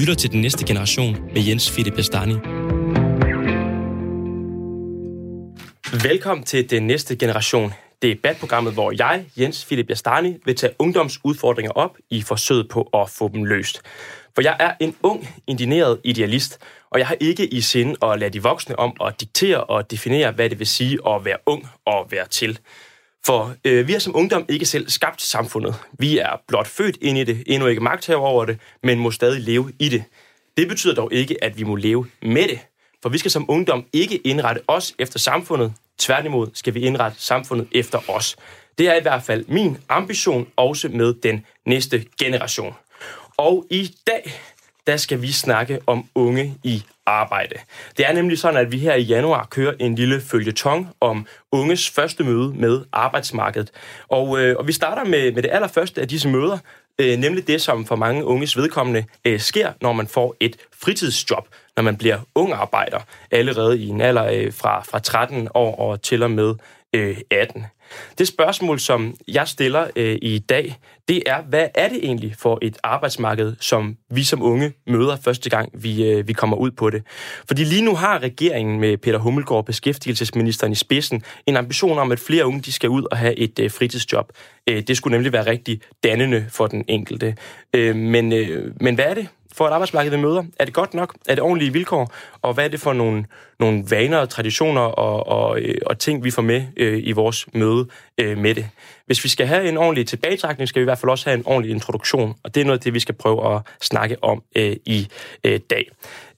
lytter til Den Næste Generation med Jens Fitte Bastani. Velkommen til Den Næste Generation. Debatprogrammet, hvor jeg, Jens Philip Jastani, vil tage ungdomsudfordringer op i forsøget på at få dem løst. For jeg er en ung, indineret idealist, og jeg har ikke i sinde at lade de voksne om at diktere og definere, hvad det vil sige at være ung og være til. For øh, vi har som ungdom ikke selv skabt samfundet. Vi er blot født ind i det, endnu ikke magt over det, men må stadig leve i det. Det betyder dog ikke, at vi må leve med det. For vi skal som ungdom ikke indrette os efter samfundet. Tværtimod skal vi indrette samfundet efter os. Det er i hvert fald min ambition, også med den næste generation. Og i dag, der skal vi snakke om unge i arbejde. Det er nemlig sådan, at vi her i januar kører en lille følgetong om unges første møde med arbejdsmarkedet. Og, øh, og vi starter med, med det allerførste af disse møder, øh, nemlig det, som for mange unges vedkommende øh, sker, når man får et fritidsjob, når man bliver ung arbejder, allerede i en alder øh, fra, fra 13 år og til og med øh, 18. Det spørgsmål, som jeg stiller øh, i dag, det er, hvad er det egentlig for et arbejdsmarked, som vi som unge møder første gang, vi, øh, vi kommer ud på det? Fordi lige nu har regeringen med Peter Hummelgaard, beskæftigelsesministeren i spidsen, en ambition om, at flere unge de skal ud og have et øh, fritidsjob. Øh, det skulle nemlig være rigtig dannende for den enkelte. Øh, men, øh, men hvad er det? For et arbejdsmarked, vi møder? Er det godt nok? Er det ordentlige vilkår? Og hvad er det for nogle, nogle vaner og traditioner og, og, øh, og ting, vi får med øh, i vores møde øh, med det? Hvis vi skal have en ordentlig tilbagetrækning, skal vi i hvert fald også have en ordentlig introduktion, og det er noget af det, vi skal prøve at snakke om øh, i øh, dag.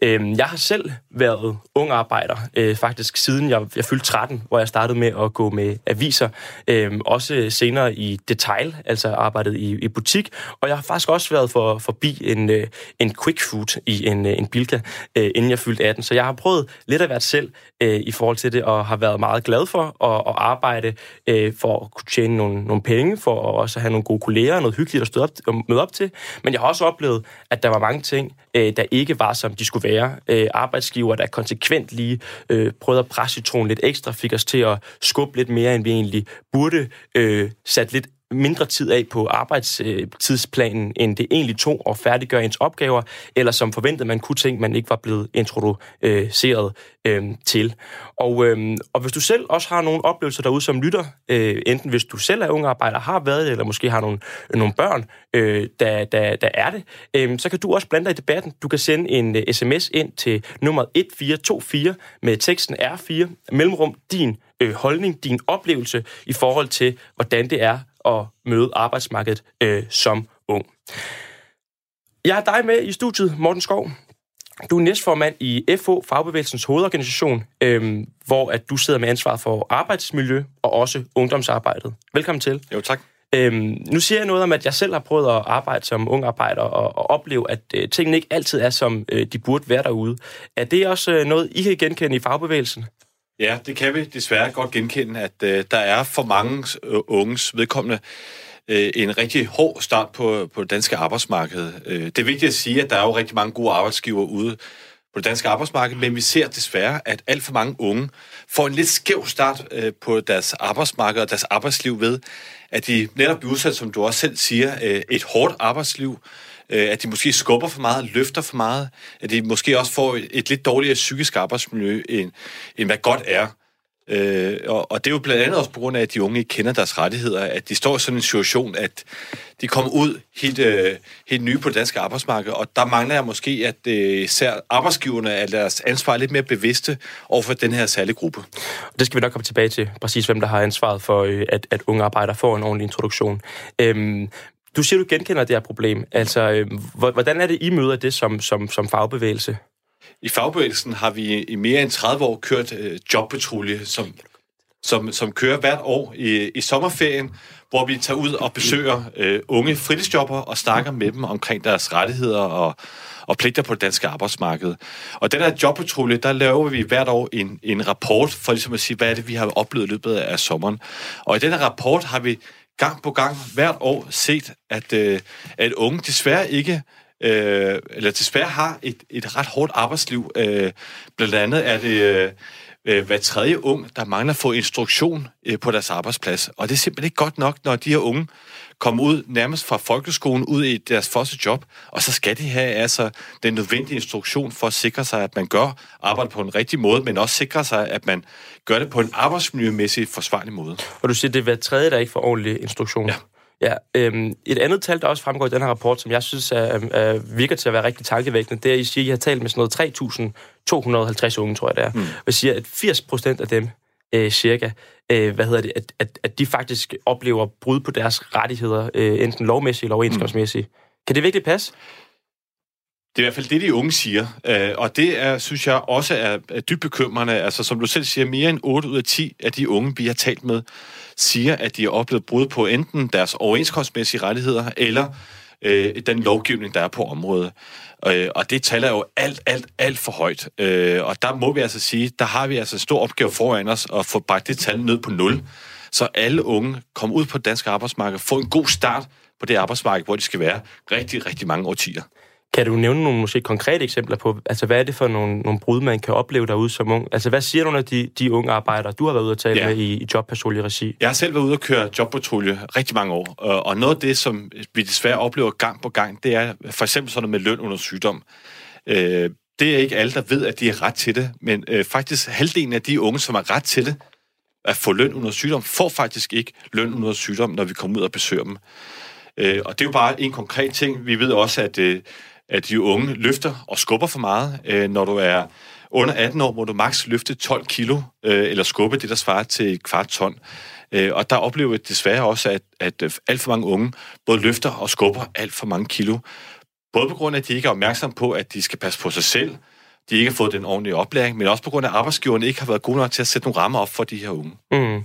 Øh, jeg har selv været ung arbejder, øh, faktisk siden jeg, jeg fyldte 13, hvor jeg startede med at gå med aviser, øh, også senere i detail, altså arbejdet i, i butik, og jeg har faktisk også været for, forbi en, øh, en quick food i en, øh, en Bilka, øh, inden jeg fyldte 18, så jeg har prøvet lidt at være selv øh, i forhold til det, og har været meget glad for at, at arbejde øh, for at kunne tjene nogle nogle, penge for at også have nogle gode kolleger, noget hyggeligt at stå op, at møde op til. Men jeg har også oplevet, at der var mange ting, øh, der ikke var, som de skulle være. Øh, arbejdsgiver, der konsekvent lige øh, prøvede at presse citronen lidt ekstra, fik os til at skubbe lidt mere, end vi egentlig burde, øh, sat lidt mindre tid af på arbejdstidsplanen, end det egentlig tog at færdiggøre ens opgaver, eller som forventet, man kunne tænke, man ikke var blevet introduceret øh, til. Og, øh, og hvis du selv også har nogle oplevelser derude som lytter, øh, enten hvis du selv er ung arbejder, har været det, eller måske har nogle, nogle børn, øh, der, der, der er det, øh, så kan du også blande dig i debatten. Du kan sende en øh, sms ind til nummer 1424 med teksten R4, mellemrum din øh, holdning, din oplevelse i forhold til, hvordan det er at møde arbejdsmarkedet øh, som ung. Jeg har dig med i studiet, Morten Skov. Du er næstformand i FH, Fagbevægelsens hovedorganisation, øh, hvor at du sidder med ansvar for arbejdsmiljø og også ungdomsarbejdet. Velkommen til. Jo, tak. Øhm, nu siger jeg noget om, at jeg selv har prøvet at arbejde som ung arbejder og, og opleve, at øh, tingene ikke altid er, som øh, de burde være derude. Er det også øh, noget, I kan genkende i fagbevægelsen? Ja, det kan vi desværre godt genkende, at øh, der er for mange øh, unges vedkommende øh, en rigtig hård start på, på det danske arbejdsmarked. Øh, det er vigtigt at sige, at der er jo rigtig mange gode arbejdsgiver ude på det danske arbejdsmarked, men vi ser desværre, at alt for mange unge får en lidt skæv start øh, på deres arbejdsmarked og deres arbejdsliv ved, at de netop bliver udsat, som du også selv siger, øh, et hårdt arbejdsliv, Øh, at de måske skubber for meget, løfter for meget, at de måske også får et, et lidt dårligere psykisk arbejdsmiljø, end, end hvad godt er. Øh, og, og det er jo blandt andet også på grund af, at de unge ikke kender deres rettigheder, at de står i sådan en situation, at de kommer ud helt, øh, helt nye på det danske arbejdsmarked, og der mangler jeg måske, at øh, især arbejdsgiverne er deres ansvar lidt mere bevidste over for den her særlige gruppe. Det skal vi nok komme tilbage til, præcis hvem der har ansvaret for, øh, at, at unge arbejdere får en ordentlig introduktion. Øhm, du siger, du genkender det her problem. Altså, øh, hvordan er det, I møder det som, som, som fagbevægelse? I fagbevægelsen har vi i mere end 30 år kørt øh, jobpatrulje, som, som, som kører hvert år i, i sommerferien, hvor vi tager ud og besøger øh, unge fritidsjobber og snakker med dem omkring deres rettigheder og, og pligter på det danske arbejdsmarked. Og den her jobpatrulje, der laver vi hvert år en, en rapport for ligesom at sige, hvad er det, vi har oplevet i løbet af sommeren. Og i den her rapport har vi gang på gang hvert år set, at, øh, at unge desværre ikke øh, eller desværre har et, et ret hårdt arbejdsliv. Øh, blandt andet er det, øh, øh, hver tredje ung, der mangler at få instruktion øh, på deres arbejdsplads. Og det er simpelthen ikke godt nok, når de her unge kommer ud nærmest fra folkeskolen ud i deres første job, og så skal de have altså den nødvendige instruktion for at sikre sig, at man gør arbejde på en rigtig måde, men også sikre sig, at man gør det på en arbejdsmiljømæssig forsvarlig måde. Og du siger, det er hver tredje, der ikke får ordentlig instruktion. Ja. Ja, øhm, et andet tal, der også fremgår i den her rapport, som jeg synes er, er, virker til at være rigtig tankevækkende, det er, at I siger, at I har talt med sådan noget 3.250 unge, tror jeg det er. Mm. Og I siger, at 80 procent af dem, øh, cirka, øh, hvad hedder det, at, at, at de faktisk oplever brud på deres rettigheder, øh, enten lovmæssigt eller overenskomstmæssigt. Mm. Kan det virkelig passe? Det er i hvert fald det, de unge siger, øh, og det er, synes jeg også er, er dybt bekymrende. Altså, som du selv siger, mere end 8 ud af 10 af de unge, vi har talt med, siger, at de har oplevet brud på enten deres overenskomstmæssige rettigheder, eller øh, den lovgivning, der er på området. Øh, og det taler jo alt, alt, alt for højt. Øh, og der må vi altså sige, der har vi altså en stor opgave foran os at få bragt det tal ned på nul, så alle unge kommer ud på det danske arbejdsmarked, får en god start på det arbejdsmarked, hvor de skal være rigtig, rigtig mange årtier. Kan du nævne nogle måske konkrete eksempler på, altså hvad er det for nogle, nogle brud, man kan opleve derude som ung? Altså hvad siger du, når de, de unge arbejdere, du har været ude at tale ja. med i, i jobpatrulje-regi? Jeg har selv været ude at køre jobpatrulje rigtig mange år, og noget af det, som vi desværre oplever gang på gang, det er for eksempel sådan noget med løn under sygdom. Øh, det er ikke alle, der ved, at de har ret til det, men øh, faktisk halvdelen af de unge, som har ret til det, at få løn under sygdom, får faktisk ikke løn under sygdom, når vi kommer ud og besøger dem. Øh, og det er jo bare en konkret ting. Vi ved også, at at de unge løfter og skubber for meget. Øh, når du er under 18 år, må du maks løfte 12 kilo, øh, eller skubbe det, der svarer til et kvart ton. Øh, og der oplever jeg desværre også, at, at øh, alt for mange unge både løfter og skubber alt for mange kilo. Både på grund af, at de ikke er opmærksomme på, at de skal passe på sig selv, de ikke har fået den ordentlige oplæring, men også på grund af, at arbejdsgiverne ikke har været gode nok til at sætte nogle rammer op for de her unge. Mm.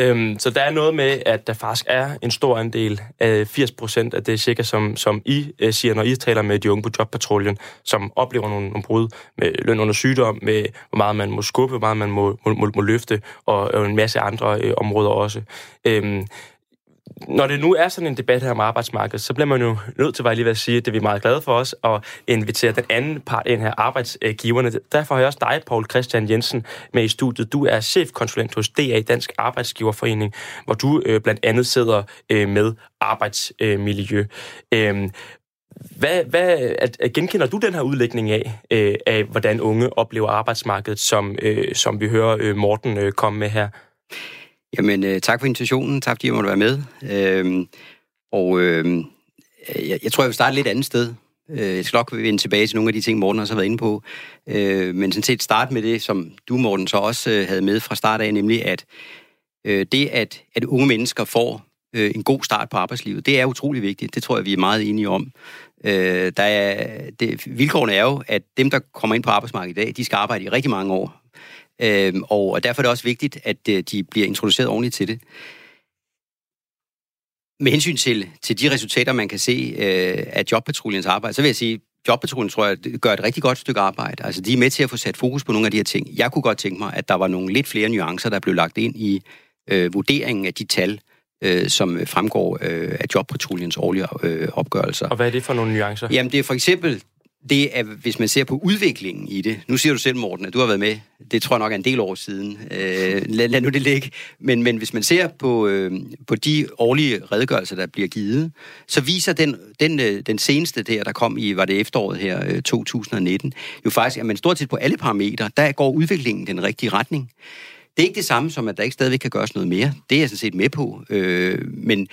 Øhm, så der er noget med, at der faktisk er en stor andel af 80 procent af det cirka, som, som I øh, siger, når I taler med de unge på jobpatruljen, som oplever nogle, nogle brud med løn under sygdom, med hvor meget man må skubbe, hvor meget man må, må, må, må løfte, og, og en masse andre øh, områder også. Øhm, når det nu er sådan en debat her om arbejdsmarkedet, så bliver man jo nødt til, hvad jeg lige vil sige, at det er vi meget glade for os, at invitere den anden part ind her, arbejdsgiverne. Derfor har jeg også dig, Paul Christian Jensen, med i studiet. Du er chefkonsulent hos DA, Dansk Arbejdsgiverforening, hvor du øh, blandt andet sidder øh, med arbejdsmiljø. Øh, hvad, hvad, at, at genkender du den her udlægning af, øh, af hvordan unge oplever arbejdsmarkedet, som, øh, som vi hører øh, Morten øh, komme med her? Jamen, øh, tak for invitationen. Tak fordi jeg måtte være med. Øh, og øhm, øh, jeg, jeg tror, jeg vil starte et lidt andet sted. Øh, jeg skal nok vende tilbage til nogle af de ting, Morten også har været inde på. Øh, men sådan set starte med det, som du, Morten, så også øh, havde med fra start af, nemlig at øh, det, at, at unge mennesker får øh, en god start på arbejdslivet, det er utrolig vigtigt. Det tror jeg, vi er meget enige om. Øh, der er, det, vilkårene er jo, at dem, der kommer ind på arbejdsmarkedet i dag, de skal arbejde i rigtig mange år. Øh, og derfor er det også vigtigt, at øh, de bliver introduceret ordentligt til det. Med hensyn til, til de resultater, man kan se øh, af jobpatruljens arbejde, så vil jeg sige, Jobpatruljen tror jeg gør et rigtig godt stykke arbejde. Altså, de er med til at få sat fokus på nogle af de her ting. Jeg kunne godt tænke mig, at der var nogle lidt flere nuancer, der blev lagt ind i øh, vurderingen af de tal, øh, som fremgår øh, af Jobpatruljens årlige øh, opgørelser. Og hvad er det for nogle nuancer? Jamen, det er for eksempel det er, hvis man ser på udviklingen i det, nu siger du selv, Morten, at du har været med, det tror jeg nok er en del år siden, øh, lad, lad nu det ligge, men, men hvis man ser på, øh, på de årlige redegørelser, der bliver givet, så viser den, den, øh, den seneste der, der kom i, var det efteråret her, øh, 2019, jo faktisk, at man stort set på alle parametre, der går udviklingen den rigtige retning. Det er ikke det samme som, at der ikke stadigvæk kan gøres noget mere. Det er jeg sådan set med på. Øh, men,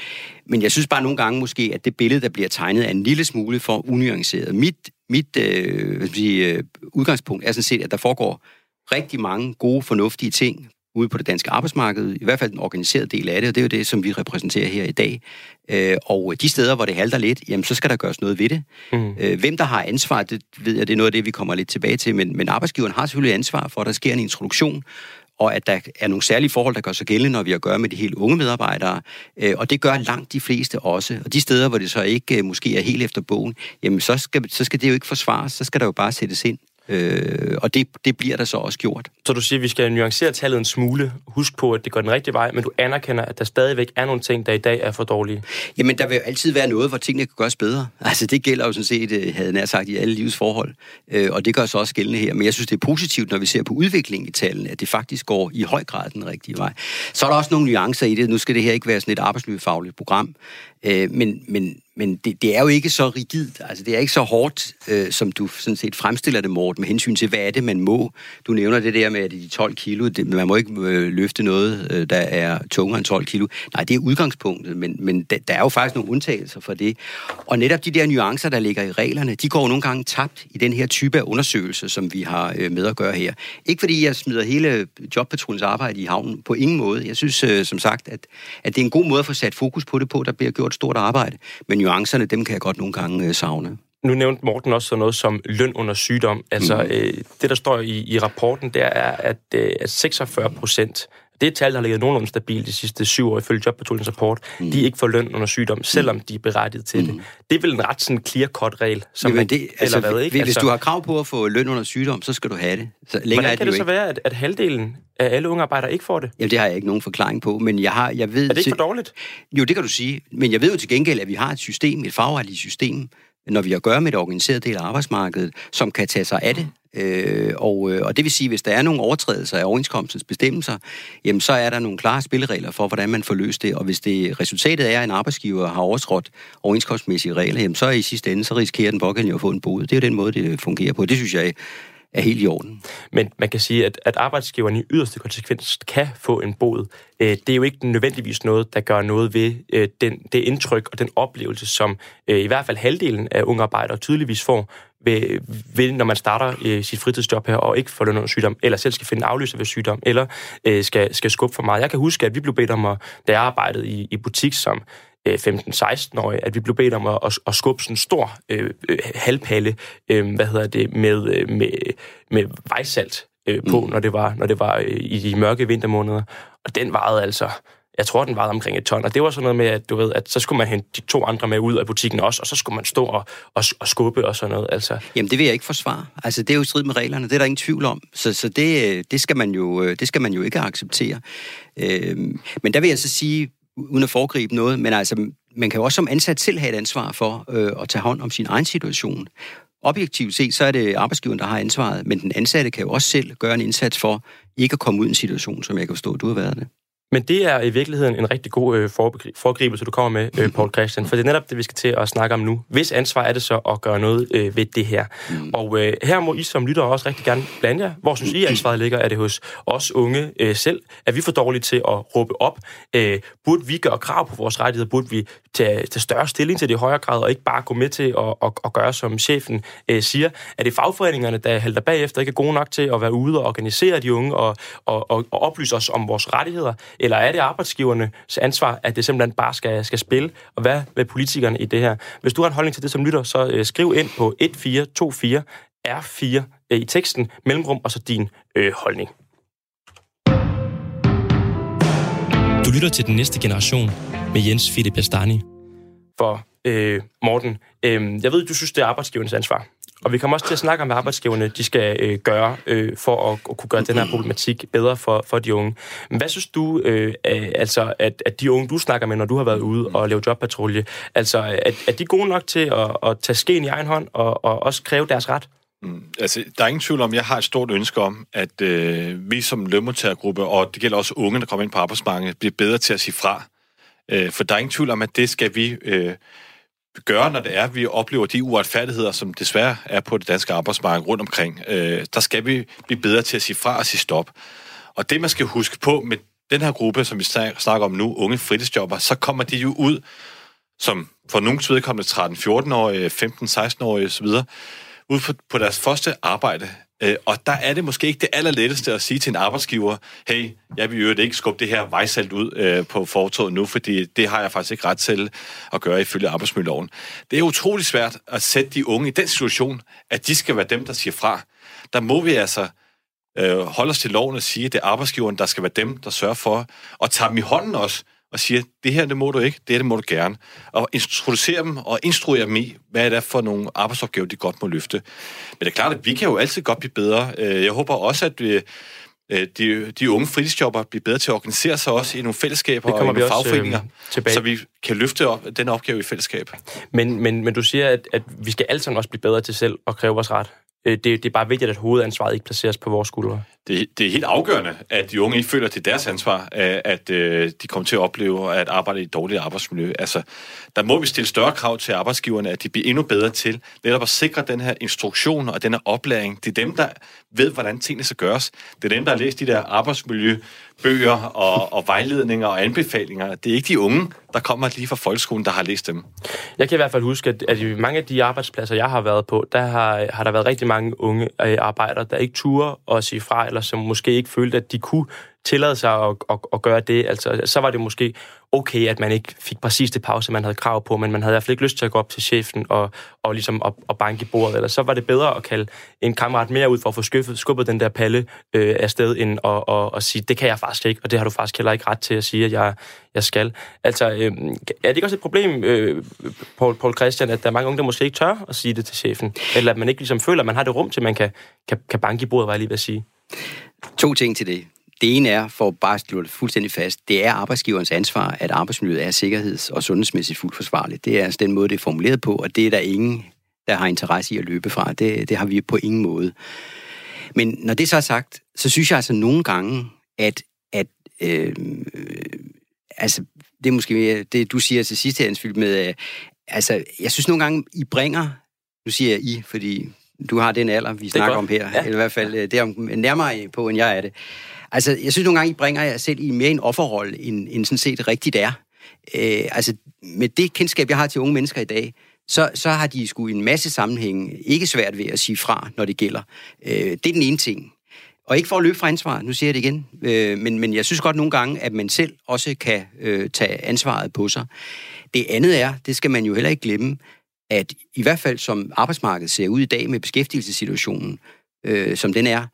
men jeg synes bare nogle gange måske, at det billede, der bliver tegnet, er en lille smule for unuanceret. Mit, mit øh, hvad sige, øh, udgangspunkt er sådan set, at der foregår rigtig mange gode, fornuftige ting ude på det danske arbejdsmarked, i hvert fald den organiserede del af det, og det er jo det, som vi repræsenterer her i dag. Øh, og de steder, hvor det halter lidt, jamen så skal der gøres noget ved det. Mm. Øh, hvem der har ansvar, det ved jeg, det er noget af det, vi kommer lidt tilbage til, men, men arbejdsgiveren har selvfølgelig ansvar for, at der sker en introduktion, og at der er nogle særlige forhold, der gør sig gældende, når vi har at gøre med de helt unge medarbejdere. Øh, og det gør langt de fleste også. Og de steder, hvor det så ikke øh, måske er helt efter bogen, jamen så skal, så skal det jo ikke forsvares, så skal der jo bare sættes ind. Øh, og det, det bliver der så også gjort. Så du siger, at vi skal nuancere tallet en smule. Husk på, at det går den rigtige vej, men du anerkender, at der stadigvæk er nogle ting, der i dag er for dårlige. Jamen, der vil altid være noget, hvor tingene kan gøres bedre. Altså, det gælder jo sådan set, øh, havde nær sagt, i alle livs forhold. Øh, og det gør så også gældende her. Men jeg synes, det er positivt, når vi ser på udviklingen i tallene, at det faktisk går i høj grad den rigtige vej. Så er der også nogle nuancer i det. Nu skal det her ikke være sådan et arbejdsmiljøfagligt program. Øh, men, men, men det, det er jo ikke så rigidt, altså det er ikke så hårdt, øh, som du sådan set fremstiller det, Morten, med hensyn til, hvad er det, man må. Du nævner det der med, at de 12 kilo, det, man må ikke øh, løfte noget, øh, der er tungere end 12 kilo. Nej, det er udgangspunktet, men, men der, der er jo faktisk nogle undtagelser for det. Og netop de der nuancer, der ligger i reglerne, de går nogle gange tabt i den her type af undersøgelse, som vi har øh, med at gøre her. Ikke fordi jeg smider hele jobpatrullens arbejde i havnen, på ingen måde. Jeg synes øh, som sagt, at, at det er en god måde at få sat fokus på det på, der bliver gjort stort arbejde. Men nuancerne, dem kan jeg godt nogle gange øh, savne. Nu nævnte Morten også sådan noget som løn under sygdom. Altså, mm. øh, det der står i, i rapporten, det er, at, øh, at 46 procent det er et tal, der har ligget nogenlunde stabilt de sidste syv år ifølge Jobpatruljens rapport. Mm. De ikke får løn under sygdom, selvom mm. de er berettiget til mm. det. Det er vel en ret sådan clear-cut-regel, som Jamen, det, altså, hvad, ikke? Hvis altså, du har krav på at få løn under sygdom, så skal du have det. Så længere hvordan kan det, det så ikke. være, at, at halvdelen af alle unge arbejdere ikke får det? Jamen, det har jeg ikke nogen forklaring på, men jeg har, jeg ved... Er det ikke for dårligt? Jo, det kan du sige. Men jeg ved jo til gengæld, at vi har et system, et fagretligt system, når vi har at gøre med et organiseret del af arbejdsmarkedet, som kan tage sig af det. Øh, og, øh, og det vil sige, hvis der er nogle overtrædelser af overenskomstens bestemmelser, jamen så er der nogle klare spilleregler for, hvordan man får løst det. Og hvis det resultatet er, at en arbejdsgiver har overtrådt overenskomstmæssige regler, jamen så i sidste ende, så risikerer den pågældende at få en bod. Det er jo den måde, det fungerer på. Det synes jeg er helt i orden. Men man kan sige, at, at arbejdsgiveren i yderste konsekvens kan få en bod. Øh, det er jo ikke nødvendigvis noget, der gør noget ved øh, den, det indtryk og den oplevelse, som øh, i hvert fald halvdelen af unge arbejdere tydeligvis får, ved, ved, når man starter øh, sit fritidsjob her, og ikke får løn under sygdom, eller selv skal finde afløser ved sygdom, eller øh, skal, skal skubbe for meget. Jeg kan huske, at vi blev bedt om, at, da jeg arbejdede i, i butik som 15-16-årige, at vi blev bedt om at, at, at skubbe sådan en stor øh, halvpalle, øh, hvad hedder det, med, med, med vejsalt øh, på, mm. når det var, når det var øh, i de mørke vintermåneder. Og den varede altså, jeg tror, den vejede omkring et ton. Og det var sådan noget med, at du ved, at så skulle man hente de to andre med ud af butikken også, og så skulle man stå og, og, og skubbe og sådan noget. Altså. Jamen, det vil jeg ikke forsvare. Altså, det er jo i strid med reglerne. Det er der ingen tvivl om. Så, så det, øh, det, skal man jo, øh, det skal man jo ikke acceptere. Øhm, men der vil jeg så sige, uden at foregribe noget, men altså, man kan jo også som ansat selv have et ansvar for øh, at tage hånd om sin egen situation. Objektivt set, så er det arbejdsgiveren, der har ansvaret, men den ansatte kan jo også selv gøre en indsats for ikke at komme ud i en situation, som jeg kan forstå, du har været det. Men det er i virkeligheden en rigtig god øh, foregribelse, du kommer med, øh, Paul Christian, for det er netop det, vi skal til at snakke om nu. Hvis ansvar er det så at gøre noget øh, ved det her? Mm. Og øh, her må I som lytter også rigtig gerne blande jer. Hvor synes I, ansvaret ligger? Er det hos os unge øh, selv? Er vi for dårlige til at råbe op? Øh, burde vi gøre krav på vores rettigheder? Burde vi tage, tage større stilling til det i højere grad, og ikke bare gå med til at, at, at gøre, som chefen øh, siger? Er det fagforeningerne, der halter bagefter, ikke er gode nok til at være ude og organisere de unge og, og, og, og oplyse os om vores rettigheder? Eller er det arbejdsgivernes ansvar, at det simpelthen bare skal, skal spille? Og hvad med politikerne i det her? Hvis du har en holdning til det som lytter, så øh, skriv ind på 1424 R4 øh, i teksten, mellemrum, og så din øh, holdning. Du lytter til den næste generation med Jens Philip Bastani. For øh, Morten, øh, jeg ved, du synes, det er arbejdsgivernes ansvar. Og vi kommer også til at snakke om, hvad arbejdsgiverne de skal øh, gøre øh, for at, at kunne gøre den her problematik bedre for, for de unge. Men hvad synes du, øh, altså, at, at de unge, du snakker med, når du har været ude og lave jobpatrulje, altså, at, er de gode nok til at, at tage skeen i egen hånd og, og også kræve deres ret? Mm, altså, der er ingen tvivl om, jeg har et stort ønske om, at øh, vi som lønmodtagergruppe, og det gælder også unge, der kommer ind på arbejdsmarkedet, bliver bedre til at sige fra. Øh, for der er ingen tvivl om, at det skal vi øh, gøre, når det er, at vi oplever de uretfærdigheder, som desværre er på det danske arbejdsmarked rundt omkring. Øh, der skal vi blive bedre til at sige fra og sige stop. Og det, man skal huske på med den her gruppe, som vi snakker om nu, unge fritidsjobber, så kommer de jo ud som for nogens vedkommende 13-14-årige, 15-16-årige osv., ud på, på deres første arbejde. Øh, og der er det måske ikke det allerletteste at sige til en arbejdsgiver, hey, jeg vil jo ikke skubbe det her vejsalt ud øh, på fortoget nu, fordi det har jeg faktisk ikke ret til at gøre ifølge arbejdsmiljøloven. Det er utrolig svært at sætte de unge i den situation, at de skal være dem, der siger fra. Der må vi altså øh, holde os til loven og sige, at det er arbejdsgiveren, der skal være dem, der sørger for at tage dem i hånden også, og siger, det her det må du ikke, det her det må du gerne. Og introducere dem og instruere dem i, hvad er det for nogle arbejdsopgaver, de godt må løfte. Men det er klart, at vi kan jo altid godt blive bedre. Øh, jeg håber også, at vi, øh, de, de unge fritidsjobber bliver bedre til at organisere sig også i nogle fællesskaber og i nogle fagforeninger, øh, så vi kan løfte op, den opgave i fællesskab. Men, men, men du siger, at, at vi skal alle sammen også blive bedre til selv at kræve vores ret. Øh, det, det er bare vigtigt, at hovedansvaret ikke placeres på vores skuldre. Det, det er helt afgørende, at de unge ikke føler, til deres ansvar, øh, at øh, de kommer til at opleve at arbejde i et dårligt arbejdsmiljø. Altså, der må vi stille større krav til arbejdsgiverne, at de bliver endnu bedre til netop at sikre den her instruktion og den her oplæring. Det er dem, der ved, hvordan tingene skal gøres. Det er dem, der har læst de der arbejdsmiljø bøger og, og vejledninger og anbefalinger. Det er ikke de unge, der kommer lige fra folkeskolen, der har læst dem. Jeg kan i hvert fald huske, at, at i mange af de arbejdspladser, jeg har været på, der har, har der været rigtig mange unge øh, arbejdere, der ikke turer at sige fra, eller som måske ikke følte, at de kunne tillade sig at, at, at gøre det. Altså, så var det måske okay, at man ikke fik præcis det pause, man havde krav på, men man havde i hvert fald ikke lyst til at gå op til chefen og, og ligesom at, at banke i bordet. Eller så var det bedre at kalde en kammerat mere ud for at få skubbet, skubbet den der palle øh, afsted, end at, at, at sige, det kan jeg faktisk ikke, og det har du faktisk heller ikke ret til at sige, at jeg, jeg skal. Altså, øh, er det ikke også et problem, øh, Paul, Paul Christian, at der er mange unge, der måske ikke tør at sige det til chefen? Eller at man ikke ligesom føler, at man har det rum til, at man kan, kan, kan banke i bordet, var jeg lige ved at sige? To ting til det. Det ene er, for bare at slå det fuldstændig fast, det er arbejdsgiverens ansvar, at arbejdsmiljøet er sikkerheds- og sundhedsmæssigt fuldt forsvarligt. Det er altså den måde, det er formuleret på, og det er der ingen, der har interesse i at løbe fra. Det, det har vi på ingen måde. Men når det så er sagt, så synes jeg altså nogle gange, at, at øh, altså, det er måske det, du siger til sidst, Hans med, øh, altså, jeg synes nogle gange, I bringer, nu siger jeg I, fordi du har den alder, vi snakker om her, ja. eller i hvert fald øh, det er nærmere på, end jeg er det. Altså, jeg synes nogle gange, I bringer jer selv i mere en offerrolle, end, end sådan set rigtigt er. Øh, altså, med det kendskab, jeg har til unge mennesker i dag, så, så har de sgu i en masse sammenhænge ikke svært ved at sige fra, når det gælder. Øh, det er den ene ting. Og ikke for at løbe fra ansvar, nu siger jeg det igen, øh, men, men jeg synes godt nogle gange, at man selv også kan øh, tage ansvaret på sig. Det andet er, det skal man jo heller ikke glemme, at i hvert fald som arbejdsmarkedet ser ud i dag med beskæftigelsessituationen, øh, som den er,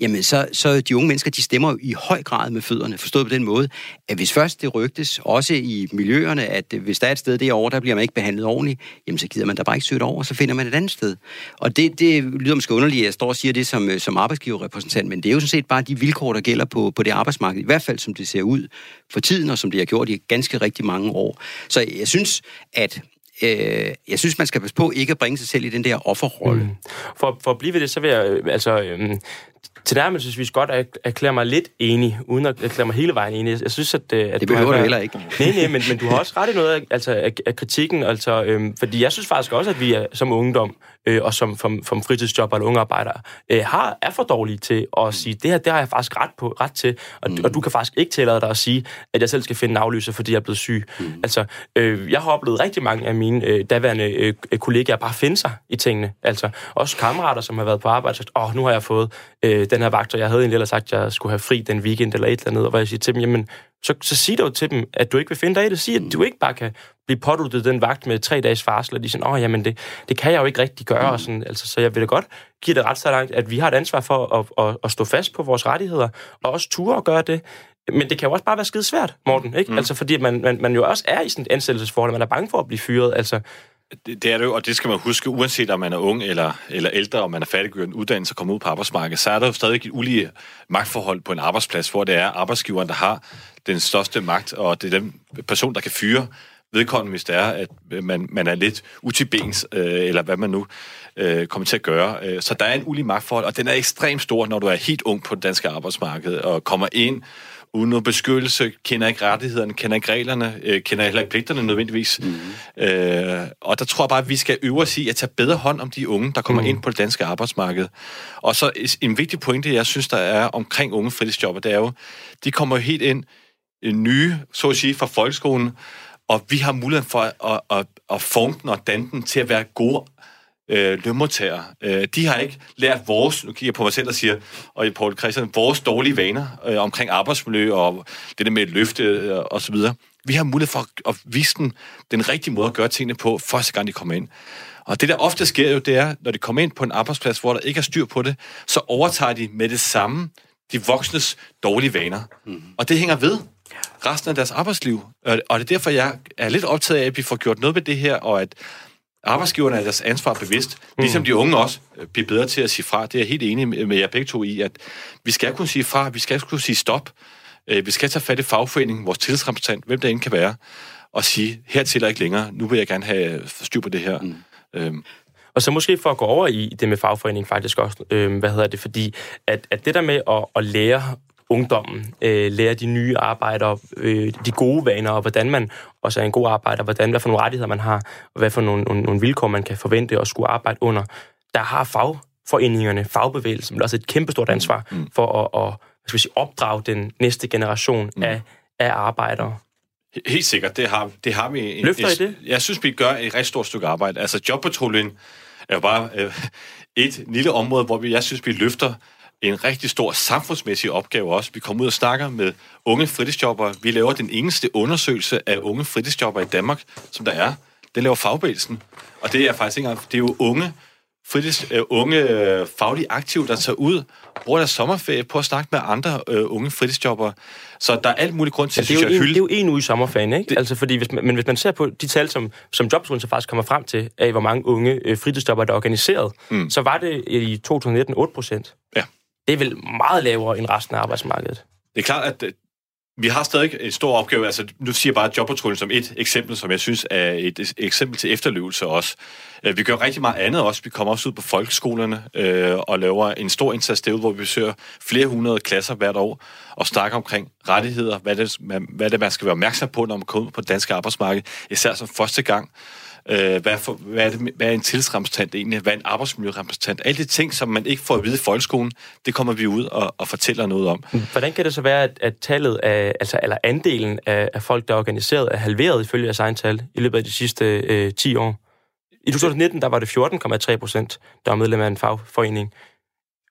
jamen så, så de unge mennesker, de stemmer jo i høj grad med fødderne, forstået på den måde, at hvis først det rygtes, også i miljøerne, at hvis der er et sted derovre, der bliver man ikke behandlet ordentligt, jamen så gider man da bare ikke søge over, så finder man et andet sted. Og det, det lyder måske underligt, at jeg står og siger det som, øh, som arbejdsgiverrepræsentant, men det er jo sådan set bare de vilkår, der gælder på, på det arbejdsmarked, i hvert fald som det ser ud for tiden, og som det har gjort i ganske rigtig mange år. Så jeg synes, at øh, jeg synes, man skal passe på ikke at bringe sig selv i den der offerrolle. Mm. For, for at blive ved det, så vil jeg, øh, altså, øh, tilnærmelsesvis godt at erklære mig lidt enig, uden at erklære mig hele vejen enig. Jeg synes, at... Øh, at det behøver du, du heller ikke. Nej, nej, men, men du har også ret i noget af, altså, af, af kritikken, altså, øhm, fordi jeg synes faktisk også, at vi er, som ungdom øh, og som, som, som fritidsjob eller unge arbejdere øh, har, er for dårlige til at sige, det her det har jeg faktisk ret, på, ret til, og, mm. og du kan faktisk ikke tillade dig at sige, at jeg selv skal finde en aflyser, fordi jeg er blevet syg. Mm. Altså, øh, jeg har oplevet rigtig mange af mine øh, daværende øh, kollegaer bare finde sig i tingene. Altså, også kammerater, som har været på arbejde, og sagt, åh, oh, nu har jeg fået øh, den her vagt, og jeg havde egentlig ellers sagt, at jeg skulle have fri den weekend eller et eller andet, og hvor jeg siger til dem, jamen, så, så sig dog til dem, at du ikke vil finde dig i det. Sig, at du ikke bare kan blive påduttet den vagt med tre dages farsel, og de siger, åh, jamen, det, det kan jeg jo ikke rigtig gøre, og sådan, altså, så jeg vil da godt give det ret så langt, at vi har et ansvar for at, at, at stå fast på vores rettigheder, og også ture at gøre det. Men det kan jo også bare være skide svært, Morten, ikke? Mm. Altså, fordi man, man, man jo også er i sådan et ansættelsesforhold, man er bange for at blive fyret, altså, det, det er det jo, og det skal man huske, uanset om man er ung eller, eller ældre, og man er færdiggjort en uddannelse og kommer ud på arbejdsmarkedet, så er der jo stadig et ulige magtforhold på en arbejdsplads, hvor det er arbejdsgiveren, der har den største magt, og det er den person, der kan fyre vedkommende, hvis det er, at man, man er lidt utibens, øh, eller hvad man nu øh, kommer til at gøre. Øh, så der er en ulige magtforhold, og den er ekstremt stor, når du er helt ung på det danske arbejdsmarked, og kommer ind uden noget beskyttelse, kender ikke rettighederne, kender ikke reglerne, øh, kender heller ikke pligterne nødvendigvis. Mm. Øh, og der tror jeg bare, at vi skal øve os i at tage bedre hånd om de unge, der kommer mm. ind på det danske arbejdsmarked. Og så en vigtig pointe, jeg synes, der er omkring unge fritidsjobber, det er jo, de kommer helt ind nye, så at sige, fra folkeskolen, og vi har mulighed for at, at, at, at forme den og danne den til at være gode øh, lønmodtagere. Øh, de har ikke lært vores, nu kigger jeg på mig selv og siger, og i Paul Christian, vores dårlige vaner øh, omkring arbejdsmiljø og det der med et løfte øh, og så videre. Vi har mulighed for at vise dem den rigtige måde at gøre tingene på, første gang de kommer ind. Og det, der ofte sker jo, det er, når de kommer ind på en arbejdsplads, hvor der ikke er styr på det, så overtager de med det samme de voksnes dårlige vaner. Mm. Og det hænger ved. Resten af deres arbejdsliv. Og og det er derfor, jeg er lidt optaget af, at vi får gjort noget ved det her, og at arbejdsgiverne er deres ansvar bevidst. Ligesom de unge også øh, bliver bedre til at sige fra. Det er jeg helt enig med jer begge to i, at vi skal kunne sige fra, vi skal kunne sige stop. Øh, Vi skal tage fat i fagforeningen, vores tillidsrepræsentant, hvem der end kan være, og sige, hertil og ikke længere, nu vil jeg gerne have styr på det her. Mm. Øhm, Og så måske for at gå over i det med fagforening faktisk også, øh, hvad hedder det, fordi at, at det der med at, at lære ungdommen, øh, lære de nye arbejdere, øh, de gode vaner, og hvordan man også er en god arbejder, hvordan, hvad for nogle rettigheder man har, og hvad for nogle, nogle, nogle vilkår man kan forvente at skulle arbejde under. Der har fagforeningerne, fagbevægelsen, også et kæmpestort ansvar mm. for at, at hvad skal vi sige, opdrage den næste generation mm. af, af arbejdere. Helt sikkert, det har, det har vi. En, Løfter I det? Jeg synes, vi gør et rigtig stort stykke arbejde. Altså, jobpatruljen er jo bare øh, et lille område, hvor vi, jeg synes, vi løfter en rigtig stor samfundsmæssig opgave også. Vi kommer ud og snakker med unge fritidsjobber. Vi laver den eneste undersøgelse af unge fritidsjobber i Danmark, som der er. Det laver fagbevægelsen. Og det er faktisk ikke engang, det er jo unge fritids, øh, unge øh, faglige aktive, der tager ud, bruger deres sommerferie på at snakke med andre øh, unge fritidsjobber. Så der er alt muligt grund til, Ja, det, er synes en, det er jo en uge i sommerferien, ikke? Det... Altså, fordi hvis man, men hvis man ser på de tal, som, som Jobskolen så faktisk kommer frem til, af hvor mange unge øh, fritidsjobber, der er organiseret, mm. så var det i 2019 8 procent. Ja. Det er vel meget lavere end resten af arbejdsmarkedet. Det er klart, at øh, vi har stadig en stor opgave. Altså, nu siger jeg bare jobpatruljen som et eksempel, som jeg synes er et eksempel til efterlevelse også. Øh, vi gør rigtig meget andet også. Vi kommer også ud på folkeskolerne øh, og laver en stor indsats derude, hvor vi besøger flere hundrede klasser hvert år og snakker omkring rettigheder, hvad det, man, hvad det man skal være opmærksom på, når man kommer ud på det danske arbejdsmarked, især som første gang. Øh, hvad, for, hvad, er det, hvad er en tillidsrepræsentant egentlig? Hvad er en arbejdsmiljørepræsentant? Alle de ting, som man ikke får at vide i folkeskolen, det kommer vi ud og, og fortæller noget om. Mm. Hvordan kan det så være, at, at tallet af, altså, eller andelen af, af folk, der er organiseret, er halveret ifølge jeres egen tal i løbet af de sidste øh, 10 år? I 2019 der var det 14,3 procent, der var medlem af en fagforening.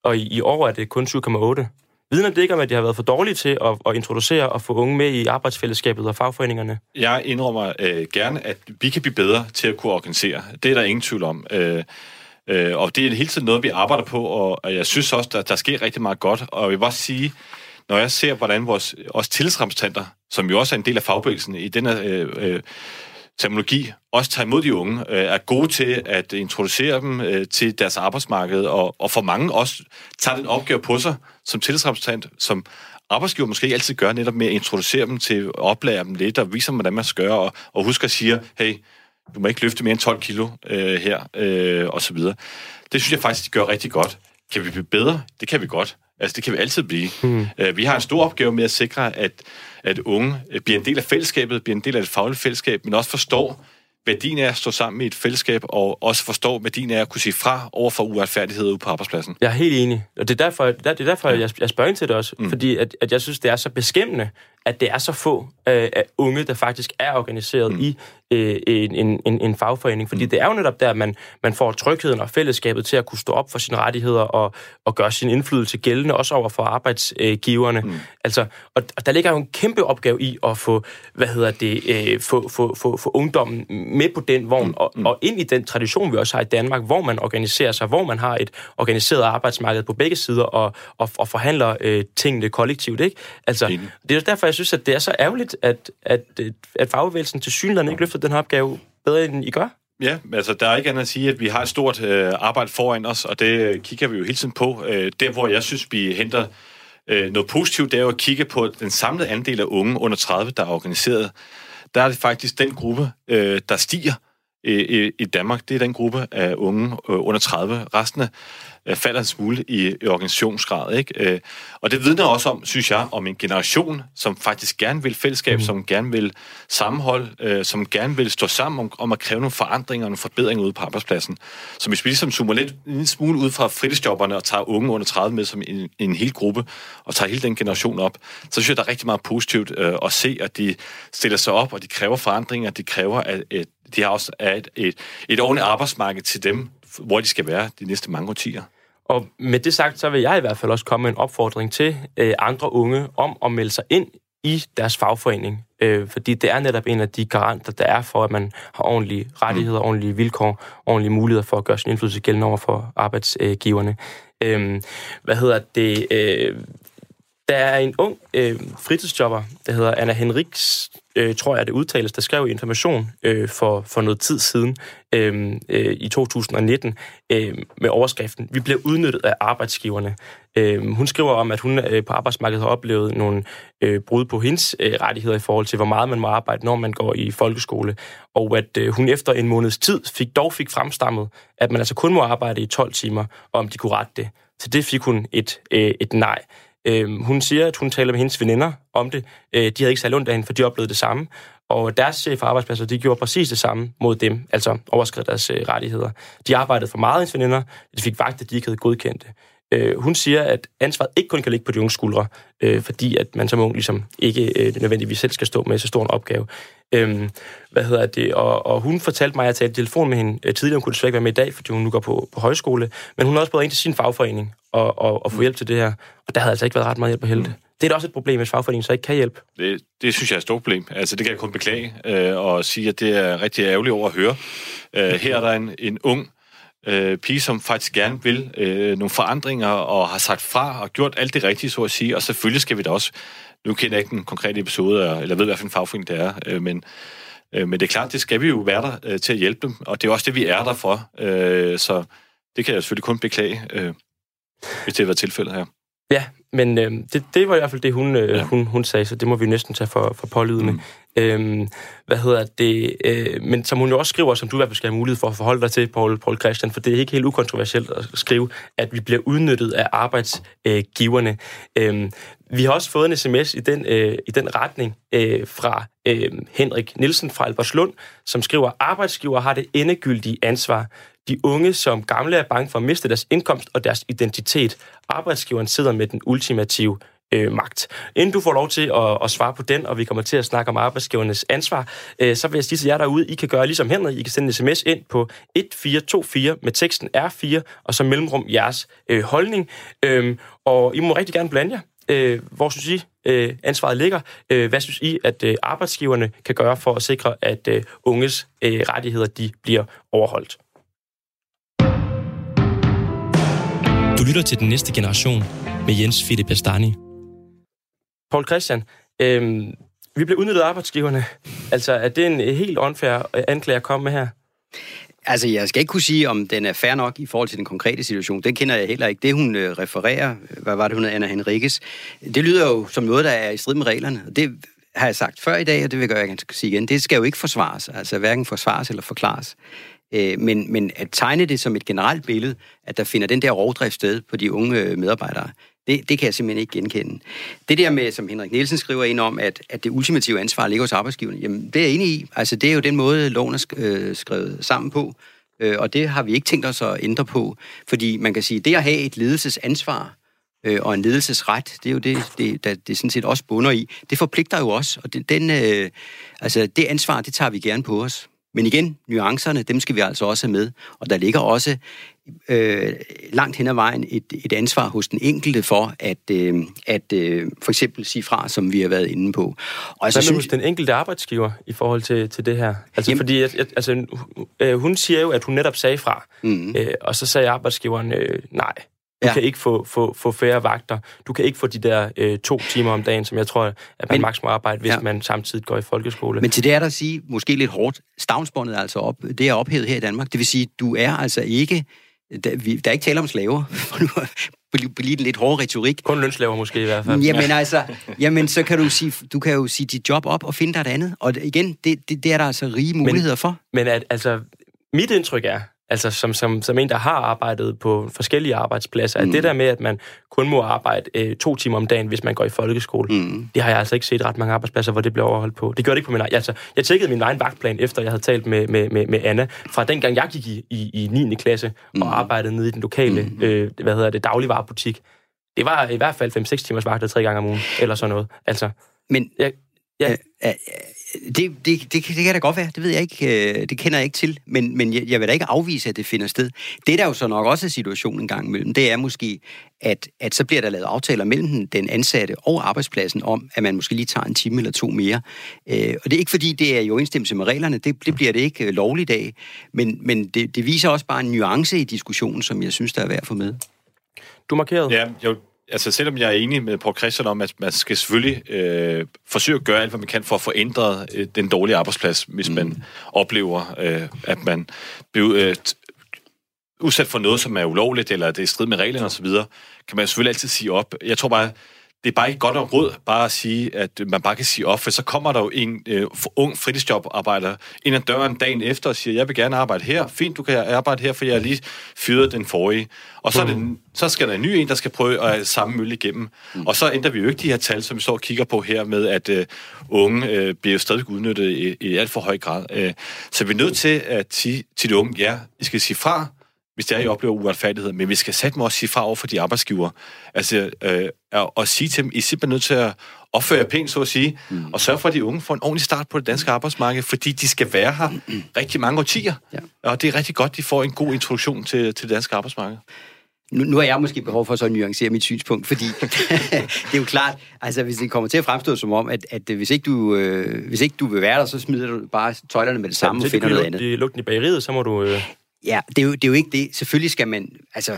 Og i, i år er det kun 7,8. Vidner det ikke om, at de har været for dårlige til at, at introducere og få unge med i arbejdsfællesskabet og fagforeningerne? Jeg indrømmer øh, gerne, at vi kan blive bedre til at kunne organisere. Det er der ingen tvivl om. Øh, øh, og det er hele tiden noget, vi arbejder på, og, og jeg synes også, der, der sker rigtig meget godt. Og jeg vil bare sige, når jeg ser, hvordan vores også tillidsrepræsentanter, som jo også er en del af fagbevægelsen i den her øh, øh, terminologi, også tager imod de unge, øh, er gode til at introducere dem øh, til deres arbejdsmarked, og, og for mange også tager den opgave på sig som tillidsrepræsentant, som arbejdsgiver måske ikke altid gør, netop med at introducere dem til, oplære dem lidt, og vise dem, hvordan man skal gøre, og, og huske at sige, hey, du må ikke løfte mere end 12 kilo øh, her, øh, og så videre. Det synes jeg faktisk, de gør rigtig godt. Kan vi blive bedre? Det kan vi godt. Altså, det kan vi altid blive. Mm. Vi har en stor opgave med at sikre, at, at unge øh, bliver en del af fællesskabet, bliver en del af et fagligt fællesskab, men også forstår værdien af at stå sammen i et fællesskab, og også forstår værdien af at kunne sige fra over for uretfærdighed ude på arbejdspladsen. Jeg er helt enig. Og det er derfor, det er derfor jeg, jeg spørger ind til det også. Mm. Fordi at, at jeg synes, det er så beskæmmende, at det er så få øh, af unge, der faktisk er organiseret mm. i øh, en, en, en, en fagforening. Fordi mm. det er jo netop der, man, man får trygheden og fællesskabet til at kunne stå op for sine rettigheder og, og gøre sin indflydelse gældende, også over for arbejdsgiverne. Mm. Altså, og, og der ligger jo en kæmpe opgave i at få, hvad hedder det, øh, få, få, få, få ungdommen med på den vogn, mm. Og, og ind i den tradition, vi også har i Danmark, hvor man organiserer sig, hvor man har et organiseret arbejdsmarked på begge sider og, og, og forhandler øh, tingene kollektivt. Ikke? Altså, det er derfor, jeg synes, at det er så ærgerligt, at, at, øh, at fagbevægelsen til synligheden ikke løfter den her opgave bedre, end I gør. Ja, altså der er ikke andet at sige, at vi har et stort øh, arbejde foran os, og det øh, kigger vi jo hele tiden på. Øh, der, hvor jeg synes, vi henter øh, noget positivt, det er jo at kigge på den samlede andel af unge under 30, der er organiseret. Der er det faktisk den gruppe, øh, der stiger i, i, Danmark. Det er den gruppe af unge øh, under 30. Resten af falder en smule i, i organisationsgrad. Ikke? Øh, og det vidner også om, synes jeg, om en generation, som faktisk gerne vil fællesskab, mm. som gerne vil sammenhold, øh, som gerne vil stå sammen om, om at kræve nogle forandringer og nogle forbedringer ude på arbejdspladsen. Så hvis vi ligesom zoomer lidt en smule ud fra fritidsjobberne og tager unge under 30 med som en, en hel gruppe, og tager hele den generation op, så synes jeg, der er rigtig meget positivt øh, at se, at de stiller sig op, og de kræver forandringer, de kræver, at, at de har også et, et, et ordentligt arbejdsmarked til dem, hvor de skal være de næste mange årtier. Og med det sagt, så vil jeg i hvert fald også komme med en opfordring til øh, andre unge om at melde sig ind i deres fagforening. Øh, fordi det er netop en af de garanter, der er for, at man har ordentlige rettigheder, mm. ordentlige vilkår, ordentlige muligheder for at gøre sin indflydelse gældende over for arbejdsgiverne. Øh, hvad hedder det? Øh, der er en ung øh, fritidsjobber, der hedder Anna Henriks, øh, tror jeg det udtales, der skrev information øh, for, for noget tid siden øh, øh, i 2019 øh, med overskriften Vi bliver udnyttet af arbejdsgiverne. Øh, hun skriver om, at hun øh, på arbejdsmarkedet har oplevet nogle øh, brud på hendes øh, rettigheder i forhold til, hvor meget man må arbejde, når man går i folkeskole, og at øh, hun efter en måneds tid fik dog fik fremstammet, at man altså kun må arbejde i 12 timer, og om de kunne rette det. Så det fik hun et, øh, et nej. Øh, hun siger, at hun taler med hendes veninder om det. Øh, de havde ikke særlig ondt af hende, for de oplevede det samme. Og deres øh, chef for arbejdspladser, de gjorde præcis det samme mod dem, altså overskred deres øh, rettigheder. De arbejdede for meget, hendes veninder. De fik vagter, de ikke havde godkendt det. Øh, hun siger, at ansvaret ikke kun kan ligge på de unge skuldre, øh, fordi at man som ung ligesom ikke øh, nødvendigvis selv skal stå med så stor en opgave. Øh, hvad hedder det? Og, og hun fortalte mig, at jeg talte telefon med hende øh, tidligere. Hun kunne desværre ikke være med i dag, fordi hun nu går på, på højskole. Men hun har også både ind til sin fagforening og, og, og få hjælp til det her. Og der havde altså ikke været ret meget hjælp at hente. Mm. Det er da også et problem, hvis fagforeningen så ikke kan hjælpe. Det, det synes jeg er et stort problem. Altså, det kan jeg kun beklage øh, og sige, at det er rigtig ærgerligt over at høre. Øh, her er der en, en ung øh, pige, som faktisk gerne vil øh, nogle forandringer og har sagt fra og gjort alt det rigtige, så at sige. Og selvfølgelig skal vi da også, nu kender jeg ikke den konkrete episode, eller ved, hvad for en fagforening det er, øh, men, øh, men det er klart, det skal vi jo være der øh, til at hjælpe dem, og det er også det, vi er der for. Øh, så det kan jeg selvfølgelig kun beklage, øh, hvis det har været tilfældet her. Ja, men øh, det, det var i hvert fald det, hun, øh, ja. hun, hun sagde, så det må vi næsten tage for, for pålydende. Mm. Øhm, hvad hedder det? Øh, men som hun jo også skriver, som du i hvert fald skal have mulighed for at forholde dig til, Paul, Paul Christian, for det er ikke helt ukontroversielt at skrive, at vi bliver udnyttet af arbejdsgiverne. Øhm, vi har også fået en sms i den, øh, i den retning øh, fra øh, Henrik Nielsen fra Albertslund, som skriver, arbejdsgiver har det endegyldige ansvar. De unge som gamle er bange for at miste deres indkomst og deres identitet. Arbejdsgiveren sidder med den ultimative øh, magt. Inden du får lov til at, at svare på den, og vi kommer til at snakke om arbejdsgivernes ansvar, øh, så vil jeg sige til jer derude, I kan gøre ligesom Henrik, I kan sende en sms ind på 1424 med teksten R4, og så mellemrum jeres øh, holdning. Øh, og I må rigtig gerne blande jer. Øh, hvor synes I, øh, ansvaret ligger? Øh, hvad synes I, at øh, arbejdsgiverne kan gøre for at sikre, at øh, unges øh, rettigheder de bliver overholdt? Du lytter til den næste generation med Jens Philip Bastani. Paul Christian, øh, vi bliver udnyttet af arbejdsgiverne. Altså, er det en helt unfair øh, anklage at komme med her? Altså, jeg skal ikke kunne sige, om den er fair nok i forhold til den konkrete situation. Den kender jeg heller ikke. Det, hun øh, refererer, hvad var det, hun hedder, Anna Henriques, det lyder jo som noget, der er i strid med reglerne. Det har jeg sagt før i dag, og det vil jeg gerne sige igen. Det skal jo ikke forsvares, altså hverken forsvares eller forklares. Øh, men, men at tegne det som et generelt billede, at der finder den der rovdrift sted på de unge medarbejdere, det, det kan jeg simpelthen ikke genkende. Det der med, som Henrik Nielsen skriver ind om, at, at det ultimative ansvar ligger hos arbejdsgiverne, jamen det er jeg enig i. Altså det er jo den måde, loven er øh, skrevet sammen på, øh, og det har vi ikke tænkt os at ændre på. Fordi man kan sige, det at have et ledelsesansvar, øh, og en ledelsesret, det er jo det, det, det, det sådan set også bunder i. Det forpligter jo os, og det, den, øh, altså det ansvar, det tager vi gerne på os. Men igen, nuancerne, dem skal vi altså også have med. Og der ligger også øh, langt hen ad vejen et, et ansvar hos den enkelte for at, øh, at øh, for eksempel sige fra, som vi har været inde på. Og altså, Hvad med hos den enkelte arbejdsgiver i forhold til, til det her? Altså, jamen, fordi at, altså, øh, hun siger jo, at hun netop sagde fra, mm. øh, og så sagde arbejdsgiveren øh, nej. Du ja. kan ikke få, få, få færre vagter. Du kan ikke få de der øh, to timer om dagen, som jeg tror, at man maks må arbejde, hvis ja. man samtidig går i folkeskole. Men til det er der at sige, måske lidt hårdt, stavnsbåndet er altså op, det er ophævet her i Danmark. Det vil sige, du er altså ikke, der, vi, der er ikke tale om slaver, på lige lidt hård retorik. Kun lønslaver måske i hvert fald. Jamen altså, jamen, så kan du, sige, du kan jo sige dit job op og finde dig et andet. Og igen, det, det, det er der altså rige muligheder men, for. Men at, altså, mit indtryk er, altså som, som, som en, der har arbejdet på forskellige arbejdspladser, mm. at det der med, at man kun må arbejde øh, to timer om dagen, hvis man går i folkeskole, mm. det har jeg altså ikke set ret mange arbejdspladser, hvor det bliver overholdt på. Det gør det ikke på min egen. Altså, jeg tjekkede min egen vagtplan, efter jeg havde talt med, med, med, med Anna, fra dengang jeg gik i, i, i 9. klasse mm. og arbejdede nede i den lokale, mm. øh, hvad hedder det, dagligvarerbutik. Det var i hvert fald 5-6 timers vagter tre gange om ugen, eller sådan noget. Altså, Men jeg, Ja. Øh, øh, det, det, det, det kan da godt være, det ved jeg ikke, øh, det kender jeg ikke til, men, men jeg, jeg vil da ikke afvise, at det finder sted. Det der jo så nok også er situationen en gang imellem, det er måske, at, at så bliver der lavet aftaler mellem den ansatte og arbejdspladsen om, at man måske lige tager en time eller to mere. Øh, og det er ikke fordi, det er i overensstemmelse med reglerne, det, det bliver det ikke lovligt af, men, men det, det viser også bare en nuance i diskussionen, som jeg synes, der er værd at få med. Du markerede? Ja, jeg altså selvom jeg er enig med Paul Christian om, at man skal selvfølgelig øh, forsøge at gøre alt, hvad man kan for at få ændret øh, den dårlige arbejdsplads, hvis mm. man oplever, øh, at man bliver øh, udsat for noget, som er ulovligt, eller det er i strid med reglerne osv., kan man selvfølgelig altid sige op. Jeg tror bare, det er bare ikke godt og råd bare at sige, at man bare kan sige op, for så kommer der jo en øh, ung fritidsjobarbejder ind ad døren dagen efter og siger, jeg vil gerne arbejde her. Fint, du kan arbejde her, for jeg har lige fyret den forrige. Og så, er det, mm. så skal der en ny en, der skal prøve at samme mølle igennem. Mm. Og så ændrer vi jo ikke de her tal, som vi står og kigger på her med, at øh, unge øh, bliver stadig udnyttet i, i alt for høj grad. Øh, så vi er nødt til at sige til de unge, ja, I skal sige fra, hvis det er, I oplever uretfærdighed, men vi skal sætte mig også sige fra over for de arbejdsgiver. Altså, øh, og sige til dem, I er simpelthen nødt til at opføre jer pænt, så at sige, mm. og sørge for, at de unge får en ordentlig start på det danske arbejdsmarked, fordi de skal være her rigtig mange årtier. Ja. Og det er rigtig godt, at de får en god introduktion til, til det danske arbejdsmarked. Nu, nu har jeg måske behov for så at nuancere mit synspunkt, fordi det er jo klart, altså hvis det kommer til at fremstå som om, at, at hvis, ikke du, øh, hvis ikke du vil være der, så smider du bare tøjlerne med det samme ja, og finder noget andet. Hvis du i bageriet, så må du... Øh Ja, det er, jo, det er jo ikke det. Selvfølgelig skal man, altså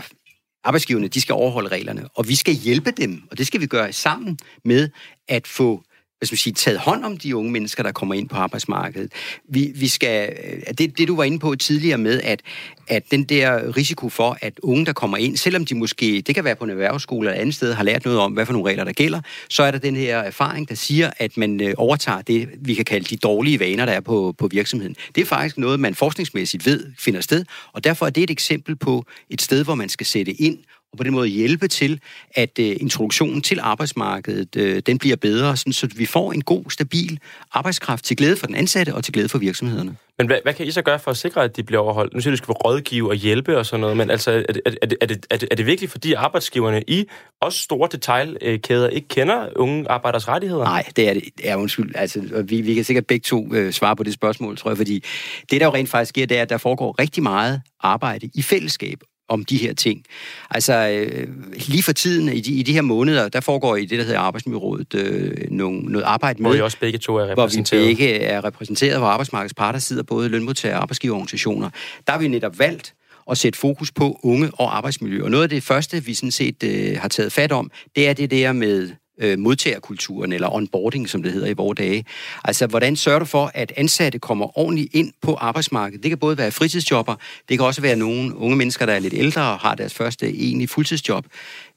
arbejdsgiverne, de skal overholde reglerne, og vi skal hjælpe dem, og det skal vi gøre sammen med at få hvad skal man sige, taget hånd om de unge mennesker, der kommer ind på arbejdsmarkedet. Vi, vi skal, øh, det, det du var inde på tidligere med, at, at den der risiko for, at unge, der kommer ind, selvom de måske, det kan være på en erhvervsskole eller andet sted, har lært noget om, hvad for nogle regler, der gælder, så er der den her erfaring, der siger, at man øh, overtager det, vi kan kalde de dårlige vaner, der er på, på virksomheden. Det er faktisk noget, man forskningsmæssigt ved finder sted, og derfor er det et eksempel på et sted, hvor man skal sætte ind og på den måde hjælpe til, at øh, introduktionen til arbejdsmarkedet øh, den bliver bedre, sådan, så vi får en god, stabil arbejdskraft til glæde for den ansatte og til glæde for virksomhederne. Men hvad, hvad kan I så gøre for at sikre, at de bliver overholdt? Nu siger du, at du skal rådgive og hjælpe og sådan noget, men altså, er det, er det, er det, er det, er det vigtigt, fordi arbejdsgiverne i også store detaljkæder ikke kender unge arbejders rettigheder? Nej, det er det. Ja, undskyld. Altså, vi, vi kan sikkert begge to øh, svare på det spørgsmål, tror jeg, fordi det, der jo rent faktisk sker, det er, at der foregår rigtig meget arbejde i fællesskab om de her ting. Altså, øh, lige for tiden, i de, i de her måneder, der foregår i det, der hedder Arbejdsmiljørådet, øh, nogle, noget arbejde med... Hvor vi også begge to er repræsenteret. Hvor vi begge er repræsenteret, hvor arbejdsmarkedets parter sidder, både lønmodtager og arbejdsgiverorganisationer. Der har vi netop valgt at sætte fokus på unge og arbejdsmiljø. Og noget af det første, vi sådan set øh, har taget fat om, det er det der med øh, modtagerkulturen, eller onboarding, som det hedder i vores dage. Altså, hvordan sørger du for, at ansatte kommer ordentligt ind på arbejdsmarkedet? Det kan både være fritidsjobber, det kan også være nogle unge mennesker, der er lidt ældre og har deres første egentlige fuldtidsjob.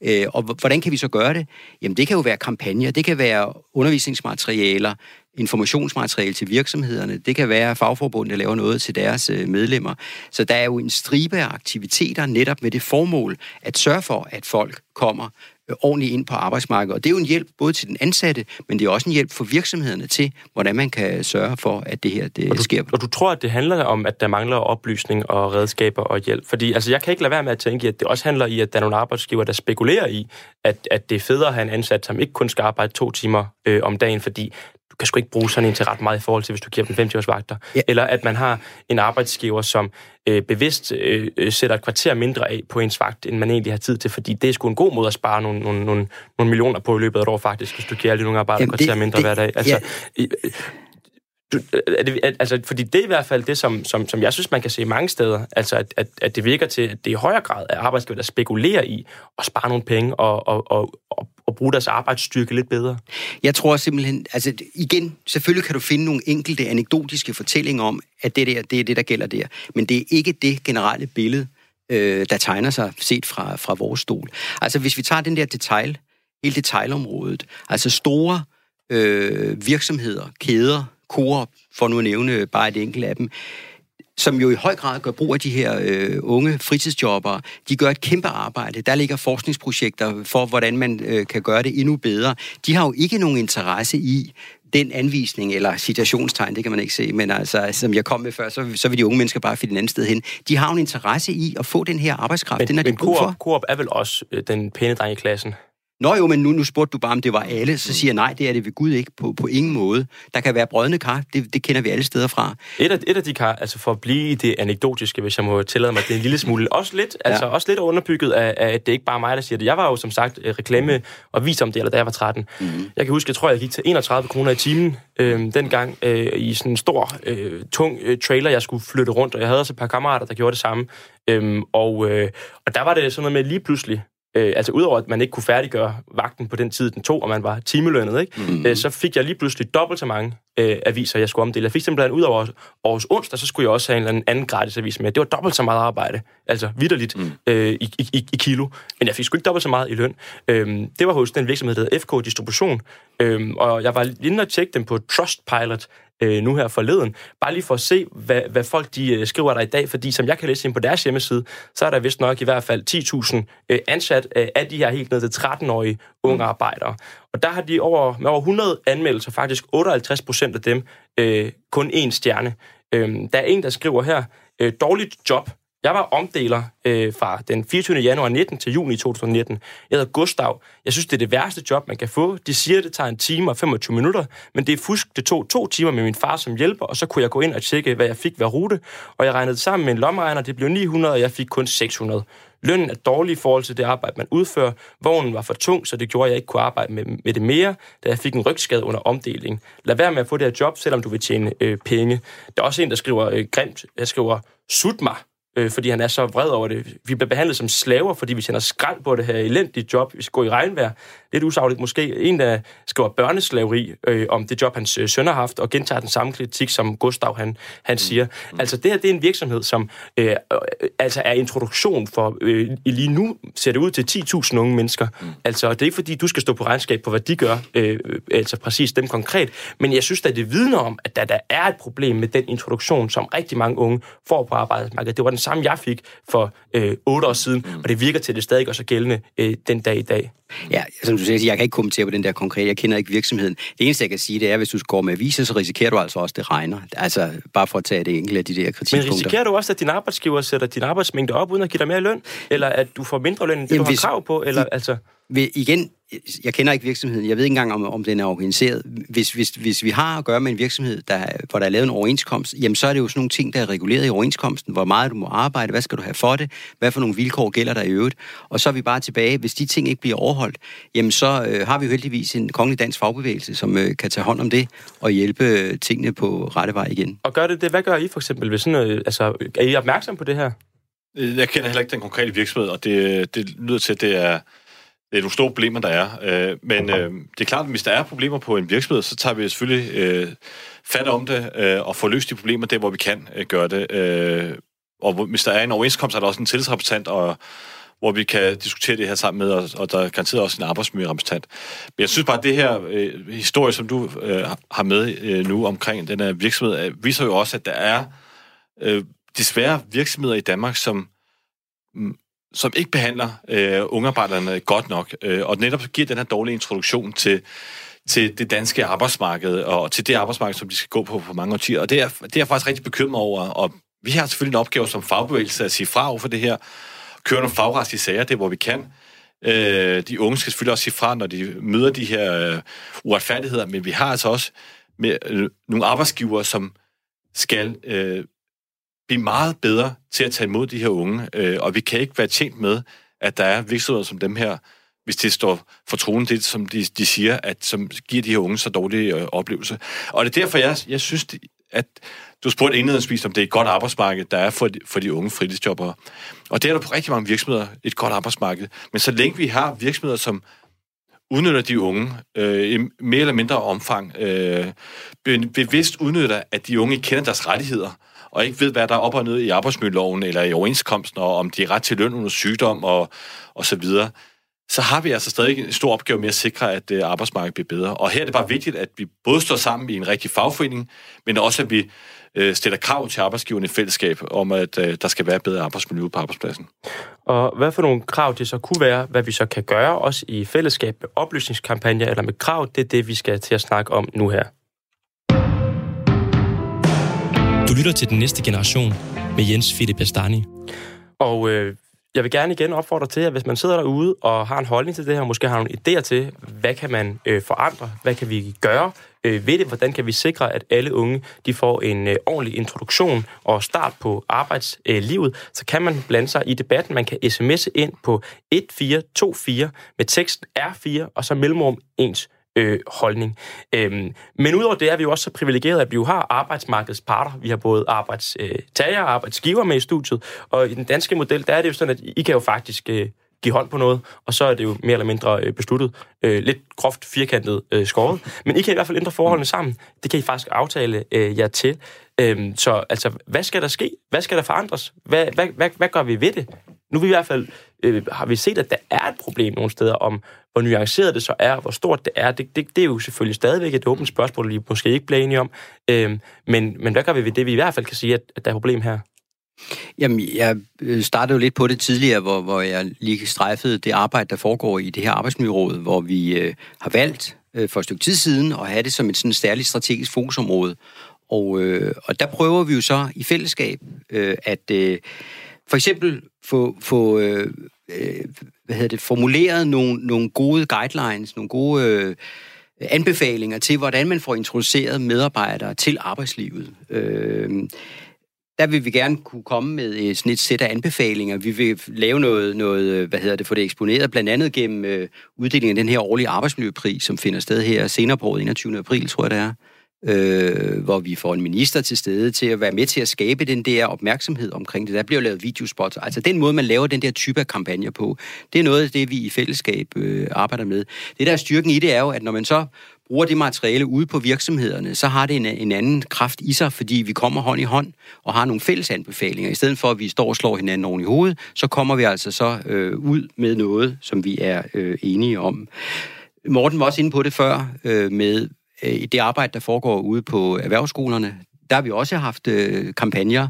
Øh, og hvordan kan vi så gøre det? Jamen, det kan jo være kampagner, det kan være undervisningsmaterialer, informationsmateriale til virksomhederne. Det kan være, at fagforbundet laver noget til deres øh, medlemmer. Så der er jo en stribe af aktiviteter netop med det formål at sørge for, at folk kommer ordentligt ind på arbejdsmarkedet. Og det er jo en hjælp både til den ansatte, men det er også en hjælp for virksomhederne til, hvordan man kan sørge for, at det her det og du, sker. Og du tror, at det handler om, at der mangler oplysning og redskaber og hjælp? Fordi altså, jeg kan ikke lade være med at tænke, at det også handler i, at der er nogle arbejdsgiver, der spekulerer i, at, at det er federe at have en ansat, som ikke kun skal arbejde to timer øh, om dagen, fordi du kan sgu ikke bruge sådan en til ret meget i forhold til, hvis du giver dem 50 års vagter. Ja. Eller at man har en arbejdsgiver, som øh, bevidst øh, øh, sætter et kvarter mindre af på ens vagt, end man egentlig har tid til, fordi det er sgu en god måde at spare nogle, nogle, nogle, nogle millioner på i løbet af et år faktisk, hvis du giver alle nogle arbejder et kvarter mindre det, hver dag. Altså, ja. Du, øh, er det, altså, fordi det er i hvert fald det, som, som, som jeg synes, man kan se mange steder, altså at, at, at det virker til, at det i højere grad er arbejdsgiver, der spekulerer i at spare nogle penge og, og, og, og, og bruge deres arbejdsstyrke lidt bedre. Jeg tror simpelthen, altså igen, selvfølgelig kan du finde nogle enkelte anekdotiske fortællinger om, at det der, det er det, der gælder der. Men det er ikke det generelle billede, øh, der tegner sig set fra, fra vores stol. Altså hvis vi tager den der detail, hele detailområdet, altså store øh, virksomheder, kæder, Coop, for nu at nævne bare et enkelt af dem, som jo i høj grad gør brug af de her øh, unge fritidsjobber. De gør et kæmpe arbejde. Der ligger forskningsprojekter for, hvordan man øh, kan gøre det endnu bedre. De har jo ikke nogen interesse i den anvisning, eller citationstegn, det kan man ikke se, men altså, som jeg kom med før, så, så vil de unge mennesker bare finde et andet sted hen. De har jo en interesse i at få den her arbejdskraft, men, den er men de brug for. Coop er vel også øh, den pæne dreng i klassen? Nå jo, men nu, nu spurgte du bare, om det var alle. Så siger jeg, nej, det er det ved Gud ikke på, på ingen måde. Der kan være brødende kar, det, det kender vi alle steder fra. Et af, et af de kar, altså for at blive i det anekdotiske, hvis jeg må tillade mig, det er en lille smule, også lidt, ja. altså også lidt underbygget af, af, at det er ikke bare mig, der siger det. Jeg var jo som sagt øh, reklame- og visomdeler, da jeg var 13. Mm-hmm. Jeg kan huske, jeg tror, jeg gik til 31 kroner i timen øh, dengang øh, i sådan en stor, øh, tung øh, trailer, jeg skulle flytte rundt, og jeg havde også et par kammerater, der gjorde det samme. Øh, og, øh, og der var det sådan noget med lige pludselig, Øh, altså udover at man ikke kunne færdiggøre vagten på den tid, den tog, og man var timelønnet, ikke? Mm. Øh, så fik jeg lige pludselig dobbelt så mange øh, aviser, jeg skulle omdele. Jeg fik simpelthen ud over års onsdag, så skulle jeg også have en eller anden, gratis avis med. Det var dobbelt så meget arbejde, altså vidderligt mm. øh, i, i, i kilo. Men jeg fik sgu ikke dobbelt så meget i løn. Øh, det var hos den virksomhed, der hedder FK Distribution, øh, og jeg var lige at tjekke dem på Trustpilot, øh, nu her forleden, bare lige for at se, hvad, hvad folk de øh, skriver der i dag, fordi som jeg kan læse ind på deres hjemmeside, så er der vist nok i hvert fald 10.000 øh, ansat øh, af de her helt ned til 13-årige unge mm. arbejdere. Og der har de over, med over 100 anmeldelser, faktisk 58 procent af dem, øh, kun én stjerne. Øh, der er en, der skriver her, øh, dårligt job, jeg var omdeler øh, fra den 24. januar 19 til juni 2019. Jeg hedder Gustav. Jeg synes, det er det værste job, man kan få. De siger, det tager en time og 25 minutter, men det er fusk. Det tog to timer med min far som hjælper, og så kunne jeg gå ind og tjekke, hvad jeg fik hver rute. Og jeg regnede sammen med en lommeregner. Det blev 900, og jeg fik kun 600. Lønnen er dårlig i forhold til det arbejde, man udfører. Vognen var for tung, så det gjorde, at jeg ikke kunne arbejde med, med det mere, da jeg fik en rygskade under omdeling. Lad være med at få det her job, selvom du vil tjene øh, penge. Der er også en, der skriver øh, grimt. Jeg skriver, sut mig øh, fordi han er så vred over det. Vi bliver behandlet som slaver, fordi vi tjener skrald på det her elendige job. Vi skal gå i regnvejr. Lidt usagligt måske. En, der skriver børneslaveri øh, om det job, hans øh, søn har haft, og gentager den samme kritik, som Gustav han, han mm. siger. Mm. Altså det her, det er en virksomhed, som øh, øh, altså er introduktion for, øh, lige nu ser det ud til 10.000 unge mennesker. Mm. Altså det er ikke fordi, du skal stå på regnskab på, hvad de gør, øh, altså præcis dem konkret, men jeg synes at det vidner om, at der, der er et problem med den introduktion, som rigtig mange unge får på arbejdsmarkedet. Det var den samme, jeg fik for øh, otte år siden, mm. og det virker til, at det stadig er så gældende øh, den dag i dag. Ja, som du siger, jeg kan ikke kommentere på den der konkrete. Jeg kender ikke virksomheden. Det eneste, jeg kan sige, det er, at hvis du går med aviser, så risikerer du altså også, at det regner. Altså, bare for at tage det enkelte af de der kritikpunkter. Men risikerer du også, at din arbejdsgiver sætter din arbejdsmængde op, uden at give dig mere løn? Eller at du får mindre løn, end det, Jamen, du har hvis, krav på? Eller, altså igen, jeg kender ikke virksomheden, jeg ved ikke engang, om, om den er organiseret. Hvis, hvis, hvis vi har at gøre med en virksomhed, der, hvor der er lavet en overenskomst, jamen så er det jo sådan nogle ting, der er reguleret i overenskomsten. Hvor meget du må arbejde, hvad skal du have for det, hvad for nogle vilkår gælder der i øvrigt. Og så er vi bare tilbage, hvis de ting ikke bliver overholdt, jamen så øh, har vi jo heldigvis en kongelig dansk fagbevægelse, som øh, kan tage hånd om det og hjælpe øh, tingene på rette vej igen. Og gør det det? Hvad gør I for eksempel? Hvis sådan, øh, altså, er I opmærksom på det her? Jeg kender heller ikke den konkrete virksomhed, og det, det lyder til, at det er det er nogle store problemer, der er. Øh, men øh, det er klart, at hvis der er problemer på en virksomhed, så tager vi selvfølgelig øh, fat om det øh, og får løst de problemer der, hvor vi kan øh, gøre det. Øh, og hvis der er en overenskomst, er der også en tillidsrepræsentant, og, hvor vi kan diskutere det her sammen med, og, og der er garanteret også en arbejdsmiljørepræsentant. Men jeg synes bare, at det her øh, historie, som du øh, har med øh, nu omkring den her virksomhed, øh, viser jo også, at der er øh, desværre virksomheder i Danmark, som som ikke behandler øh, ungarbejderne godt nok, øh, og netop giver den her dårlige introduktion til, til det danske arbejdsmarked, og til det arbejdsmarked, som de skal gå på for mange årtier. Og det er, det er jeg faktisk rigtig bekymret over, og vi har selvfølgelig en opgave som fagbevægelse at sige fra over for det her, køre nogle fagretslige sager, det hvor vi kan. Øh, de unge skal selvfølgelig også sige fra, når de møder de her øh, uretfærdigheder, men vi har altså også med, øh, nogle arbejdsgivere, som skal øh, blive meget bedre til at tage imod de her unge, øh, og vi kan ikke være tjent med, at der er virksomheder som dem her, hvis det står for troen, det som de, de siger, at som giver de her unge så dårlige øh, oplevelser. Og det er derfor, jeg, jeg synes, at du spurgte indledningsvis, om det er et godt arbejdsmarked, der er for de, for de unge fritidsjobbere. Og det er der på rigtig mange virksomheder et godt arbejdsmarked. Men så længe vi har virksomheder, som udnytter de unge øh, i mere eller mindre omfang, øh, bevidst udnytter, at de unge kender deres rettigheder, og ikke ved, hvad der er op og ned i arbejdsmiljøloven eller i overenskomsten, og om de er ret til løn under sygdom og, og så videre, så har vi altså stadig en stor opgave med at sikre, at øh, arbejdsmarkedet bliver bedre. Og her er det bare vigtigt, at vi både står sammen i en rigtig fagforening, men også at vi øh, stiller krav til arbejdsgiverne i fællesskab om, at øh, der skal være bedre arbejdsmiljø på arbejdspladsen. Og hvad for nogle krav det så kunne være, hvad vi så kan gøre, også i fællesskab med oplysningskampagner eller med krav, det er det, vi skal til at snakke om nu her. Du lytter til Den Næste Generation med Jens Philip Bastani. Og øh, jeg vil gerne igen opfordre til, at hvis man sidder derude og har en holdning til det her, måske har nogle idéer til, hvad kan man øh, forandre, hvad kan vi gøre øh, ved det, hvordan kan vi sikre, at alle unge de får en øh, ordentlig introduktion og start på arbejdslivet, øh, så kan man blande sig i debatten. Man kan sms'e ind på 1424 med teksten R4 og så mellemrum ens øh, holdning. Øhm, men udover det er vi jo også så privilegerede, at vi jo har arbejdsmarkedets parter. Vi har både arbejdstager øh, og arbejdsgiver med i studiet, og i den danske model, der er det jo sådan, at I kan jo faktisk øh, give hånd på noget, og så er det jo mere eller mindre øh, besluttet. Øh, lidt groft firkantet øh, skåret. Men I kan i hvert fald ændre forholdene sammen. Det kan I faktisk aftale øh, jer til. Øhm, så altså, hvad skal der ske? Hvad skal der forandres? Hvad, hvad, hvad, hvad gør vi ved det? Nu vi i hvert fald, øh, har vi set, at der er et problem nogle steder om, hvor nuanceret det så er, hvor stort det er. Det, det, det er jo selvfølgelig stadigvæk et åbent spørgsmål, vi måske ikke bliver enige om. Øhm, men, men hvad gør vi ved det, vi i hvert fald kan sige, at, at der er et problem her? Jamen, jeg øh, startede jo lidt på det tidligere, hvor, hvor jeg lige strejfede det arbejde, der foregår i det her arbejdsmiljøråd, hvor vi øh, har valgt øh, for et stykke tid siden at have det som et sådan særligt strategisk fokusområde. Og, øh, og der prøver vi jo så i fællesskab øh, at øh, for eksempel få, få øh, øh, hvad hedder det, formuleret nogle, nogle gode guidelines, nogle gode øh, anbefalinger til, hvordan man får introduceret medarbejdere til arbejdslivet. Øh, der vil vi gerne kunne komme med sådan et sæt af anbefalinger. Vi vil lave noget, noget øh, hvad hedder det, for det eksponeret, blandt andet gennem øh, uddelingen af den her årlige arbejdsmiljøpris, som finder sted her senere på 21. april, tror jeg det er øh, hvor vi får en minister til stede til at være med til at skabe den der opmærksomhed omkring det. Der bliver lavet videospots. Altså den måde, man laver den der type af kampagner på, det er noget af det, vi i fællesskab øh, arbejder med. Det, der er styrken i det, er jo, at når man så bruger det materiale ude på virksomhederne, så har det en, en anden kraft i sig, fordi vi kommer hånd i hånd og har nogle fælles anbefalinger. I stedet for, at vi står og slår hinanden oven i hovedet, så kommer vi altså så øh, ud med noget, som vi er øh, enige om. Morten var også inde på det før øh, med, Øh, i det arbejde, der foregår ude på erhvervsskolerne, der har vi også haft øh, kampagner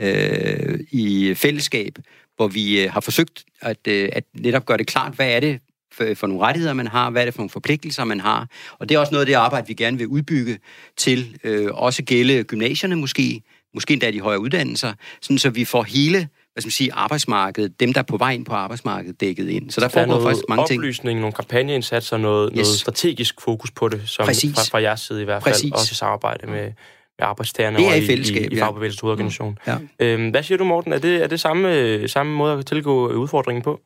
øh, i fællesskab, hvor vi øh, har forsøgt at, øh, at netop gøre det klart, hvad er det for, for nogle rettigheder, man har, hvad er det for nogle forpligtelser, man har. Og det er også noget af det arbejde, vi gerne vil udbygge til øh, også gælde gymnasierne måske, måske endda de højere uddannelser, sådan så vi får hele hvad skal man sige, arbejdsmarkedet, dem, der er på vej ind på arbejdsmarkedet, dækket ind. Så der, der foregår faktisk mange ting. oplysning, nogle kampagneindsatser, noget, yes. noget strategisk fokus på det, som Præcis. fra, fra jeres side i hvert fald, Præcis. også i samarbejde med, med arbejdstagerne det er i, i, fællesskab, i, i fagbevægelsens hovedorganisation. Mm. Ja. Øhm, hvad siger du, Morten? Er det, er det samme, samme måde at tilgå udfordringen på?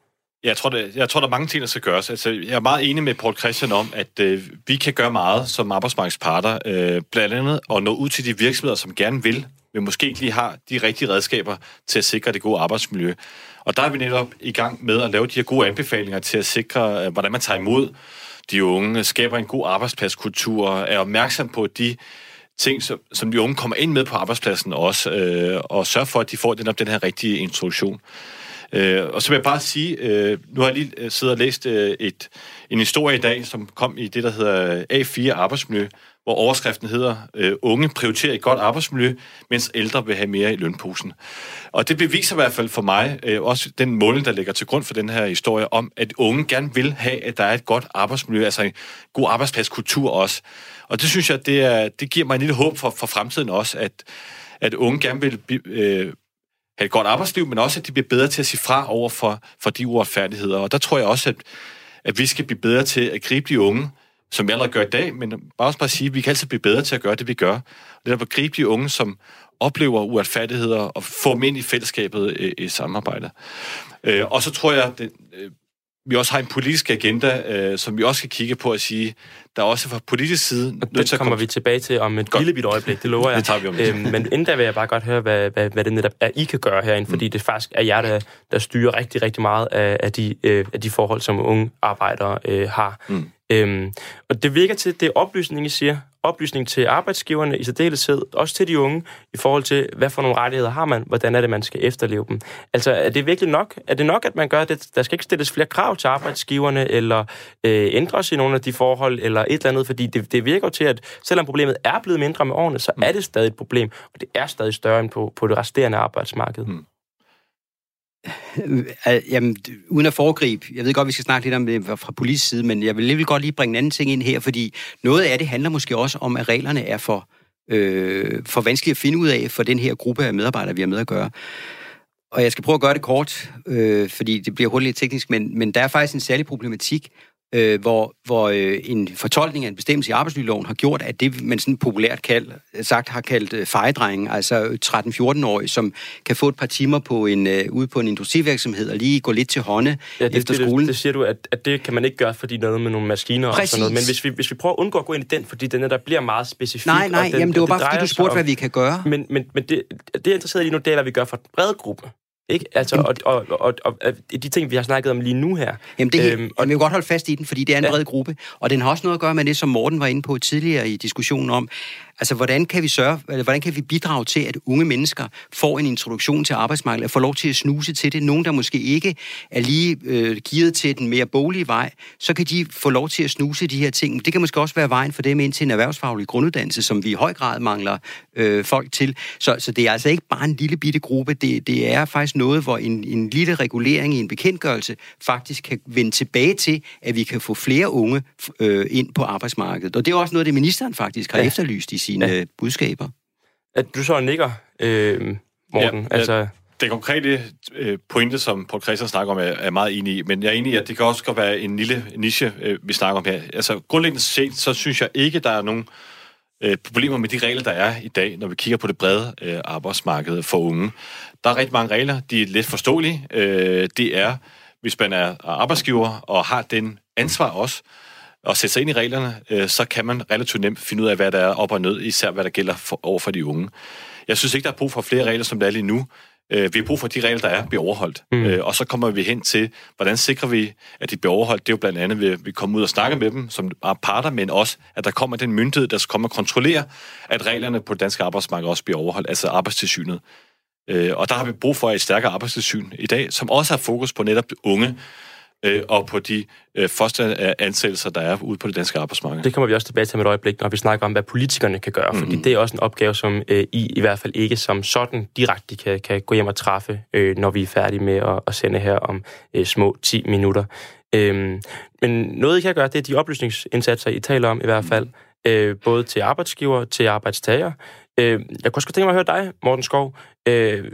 Jeg tror, det, jeg tror, der er mange ting, der skal gøres. Altså, jeg er meget enig med Paul Christian om, at øh, vi kan gøre meget som arbejdsmarkedsparter, øh, blandt andet at nå ud til de virksomheder, som gerne vil men måske ikke lige har de rigtige redskaber til at sikre det gode arbejdsmiljø. Og der er vi netop i gang med at lave de her gode anbefalinger til at sikre, øh, hvordan man tager imod de unge, skaber en god arbejdspladskultur, er opmærksom på de ting, som, som de unge kommer ind med på arbejdspladsen også, øh, og sørge for, at de får den, op, den her rigtige introduktion. Øh, og så vil jeg bare sige, øh, nu har jeg lige øh, siddet og læst øh, et, en historie i dag, som kom i det, der hedder A4 Arbejdsmiljø, hvor overskriften hedder, øh, unge prioriterer et godt arbejdsmiljø, mens ældre vil have mere i lønposen. Og det beviser i hvert fald for mig, øh, også den måling, der ligger til grund for den her historie, om at unge gerne vil have, at der er et godt arbejdsmiljø, altså en god arbejdspladskultur også. Og det synes jeg, det, er, det giver mig en lille håb for, for fremtiden også, at, at unge gerne vil øh, have et godt arbejdsliv, men også, at de bliver bedre til at sige fra over for, for de uretfærdigheder. Og der tror jeg også, at, at vi skal blive bedre til at gribe de unge, som vi allerede gør i dag, men bare også bare sige, at vi kan altid blive bedre til at gøre det, vi gør. Det er at gribe de unge, som oplever uretfærdigheder, og få dem ind i fællesskabet i, i samarbejde. Øh, og så tror jeg, at det, øh, vi også har en politisk agenda, øh, som vi også skal kigge på at sige, der er også fra politisk side... Det kommer komme... vi tilbage til om et lille bit øjeblik, det lover jeg. det tager vi om. Øhm, men inden da vil jeg bare godt høre, hvad, hvad, hvad det netop er, I kan gøre herinde, fordi mm. det faktisk er jer, der, der styrer rigtig, rigtig meget af, af, de, øh, af de forhold, som unge arbejdere øh, har. Mm. Øhm, og det virker til, det er oplysning, I siger. Oplysning til arbejdsgiverne i særdeleshed, også til de unge, i forhold til, hvad for nogle rettigheder har man, hvordan er det, man skal efterleve dem. Altså, er det virkelig nok? Er det nok, at man gør det? Der skal ikke stilles flere krav til arbejdsgiverne, eller øh, ændres i nogle af de forhold, eller et eller andet, fordi det, det virker til, at selvom problemet er blevet mindre med årene, så mm. er det stadig et problem, og det er stadig større end på, på det resterende arbejdsmarked. Mm. Jamen, uden at foregribe, jeg ved godt, vi skal snakke lidt om det fra politisk side, men jeg vil lige godt lige bringe en anden ting ind her, fordi noget af det handler måske også om, at reglerne er for, øh, for vanskelige at finde ud af for den her gruppe af medarbejdere, vi har med at gøre. Og jeg skal prøve at gøre det kort, øh, fordi det bliver hurtigt lidt teknisk, men, men der er faktisk en særlig problematik øh, hvor, hvor øh, en fortolkning af en bestemmelse i arbejdsmiljøloven har gjort, at det, man sådan populært kald, sagt har kaldt øh, fejedrenge, altså 13-14-årige, som kan få et par timer på en, øh, ude på en industrivirksomhed og lige gå lidt til hånde ja, det, efter det, skolen. Det, det siger du, at, at det kan man ikke gøre, fordi noget med nogle maskiner Præcis. og sådan noget. Men hvis vi, hvis vi prøver at undgå at gå ind i den, fordi den der bliver meget specifik. Nej, nej, den, jamen det var bare, fordi du spurgte, om, hvad vi kan gøre. Men, men, men det, det, jeg er interesseret i nu, det er, hvad vi gør for en bred gruppe. Ikke? Altså, og, og, og, og, og de ting, vi har snakket om lige nu her. Jamen, det, øhm, og, jeg vil godt holde fast i den, fordi det er en ja. bred gruppe, og den har også noget at gøre med det, som Morten var inde på tidligere i diskussionen om, Altså, hvordan kan vi sørge, eller hvordan kan vi bidrage til, at unge mennesker får en introduktion til arbejdsmarkedet, og får lov til at snuse til det? Nogen, der måske ikke er lige øh, givet til den mere bolige vej, så kan de få lov til at snuse de her ting. Det kan måske også være vejen for dem ind til en erhvervsfaglig grunduddannelse, som vi i høj grad mangler øh, folk til. Så, så det er altså ikke bare en lille bitte gruppe, det, det er faktisk noget, hvor en, en lille regulering i en bekendtgørelse faktisk kan vende tilbage til, at vi kan få flere unge øh, ind på arbejdsmarkedet. Og det er også noget, det ministeren faktisk har ja. efterlyst i sine ja. budskaber. At du så nikker, øh, Morten. Ja, altså... Ja. Det konkrete øh, pointe, som Paul Christian snakker om, er, er meget enig i, men jeg er enig i, at det kan også godt være en lille niche, øh, vi snakker om her. Altså grundlæggende set, så synes jeg ikke, der er nogen øh, problemer med de regler, der er i dag, når vi kigger på det brede øh, arbejdsmarked for unge. Der er rigtig mange regler, de er lidt forståelige. Øh, det er, hvis man er arbejdsgiver og har den ansvar også, at sætte sig ind i reglerne, øh, så kan man relativt nemt finde ud af, hvad der er op og ned, især hvad der gælder for, over for de unge. Jeg synes ikke, der er brug for flere regler, som der er lige nu. Øh, vi har brug for, at de regler, der er, bliver overholdt. Mm. Øh, og så kommer vi hen til, hvordan sikrer vi, at de bliver overholdt. Det er jo blandt andet, at vi kommer ud og snakke med dem som parter, men også, at der kommer den myndighed, der skal komme og kontrollere, at reglerne på det danske arbejdsmarked også bliver overholdt, altså arbejdstilsynet. Øh, og der har vi brug for et stærkere arbejdstilsyn i dag, som også har fokus på netop unge, øh, og på de øh, første ansættelser, der er ude på det danske arbejdsmarked. Det kommer vi også tilbage til med et øjeblik, når vi snakker om, hvad politikerne kan gøre, mm-hmm. fordi det er også en opgave, som øh, I i hvert fald ikke som sådan direkte kan, kan gå hjem og træffe, øh, når vi er færdige med at, at sende her om øh, små 10 minutter. Øh, men noget, I kan gøre, det er de oplysningsindsatser, I taler om i hvert fald, øh, både til arbejdsgiver, til arbejdstager. Øh, jeg kunne også godt tænke mig at høre dig, Morten Skov. Øh,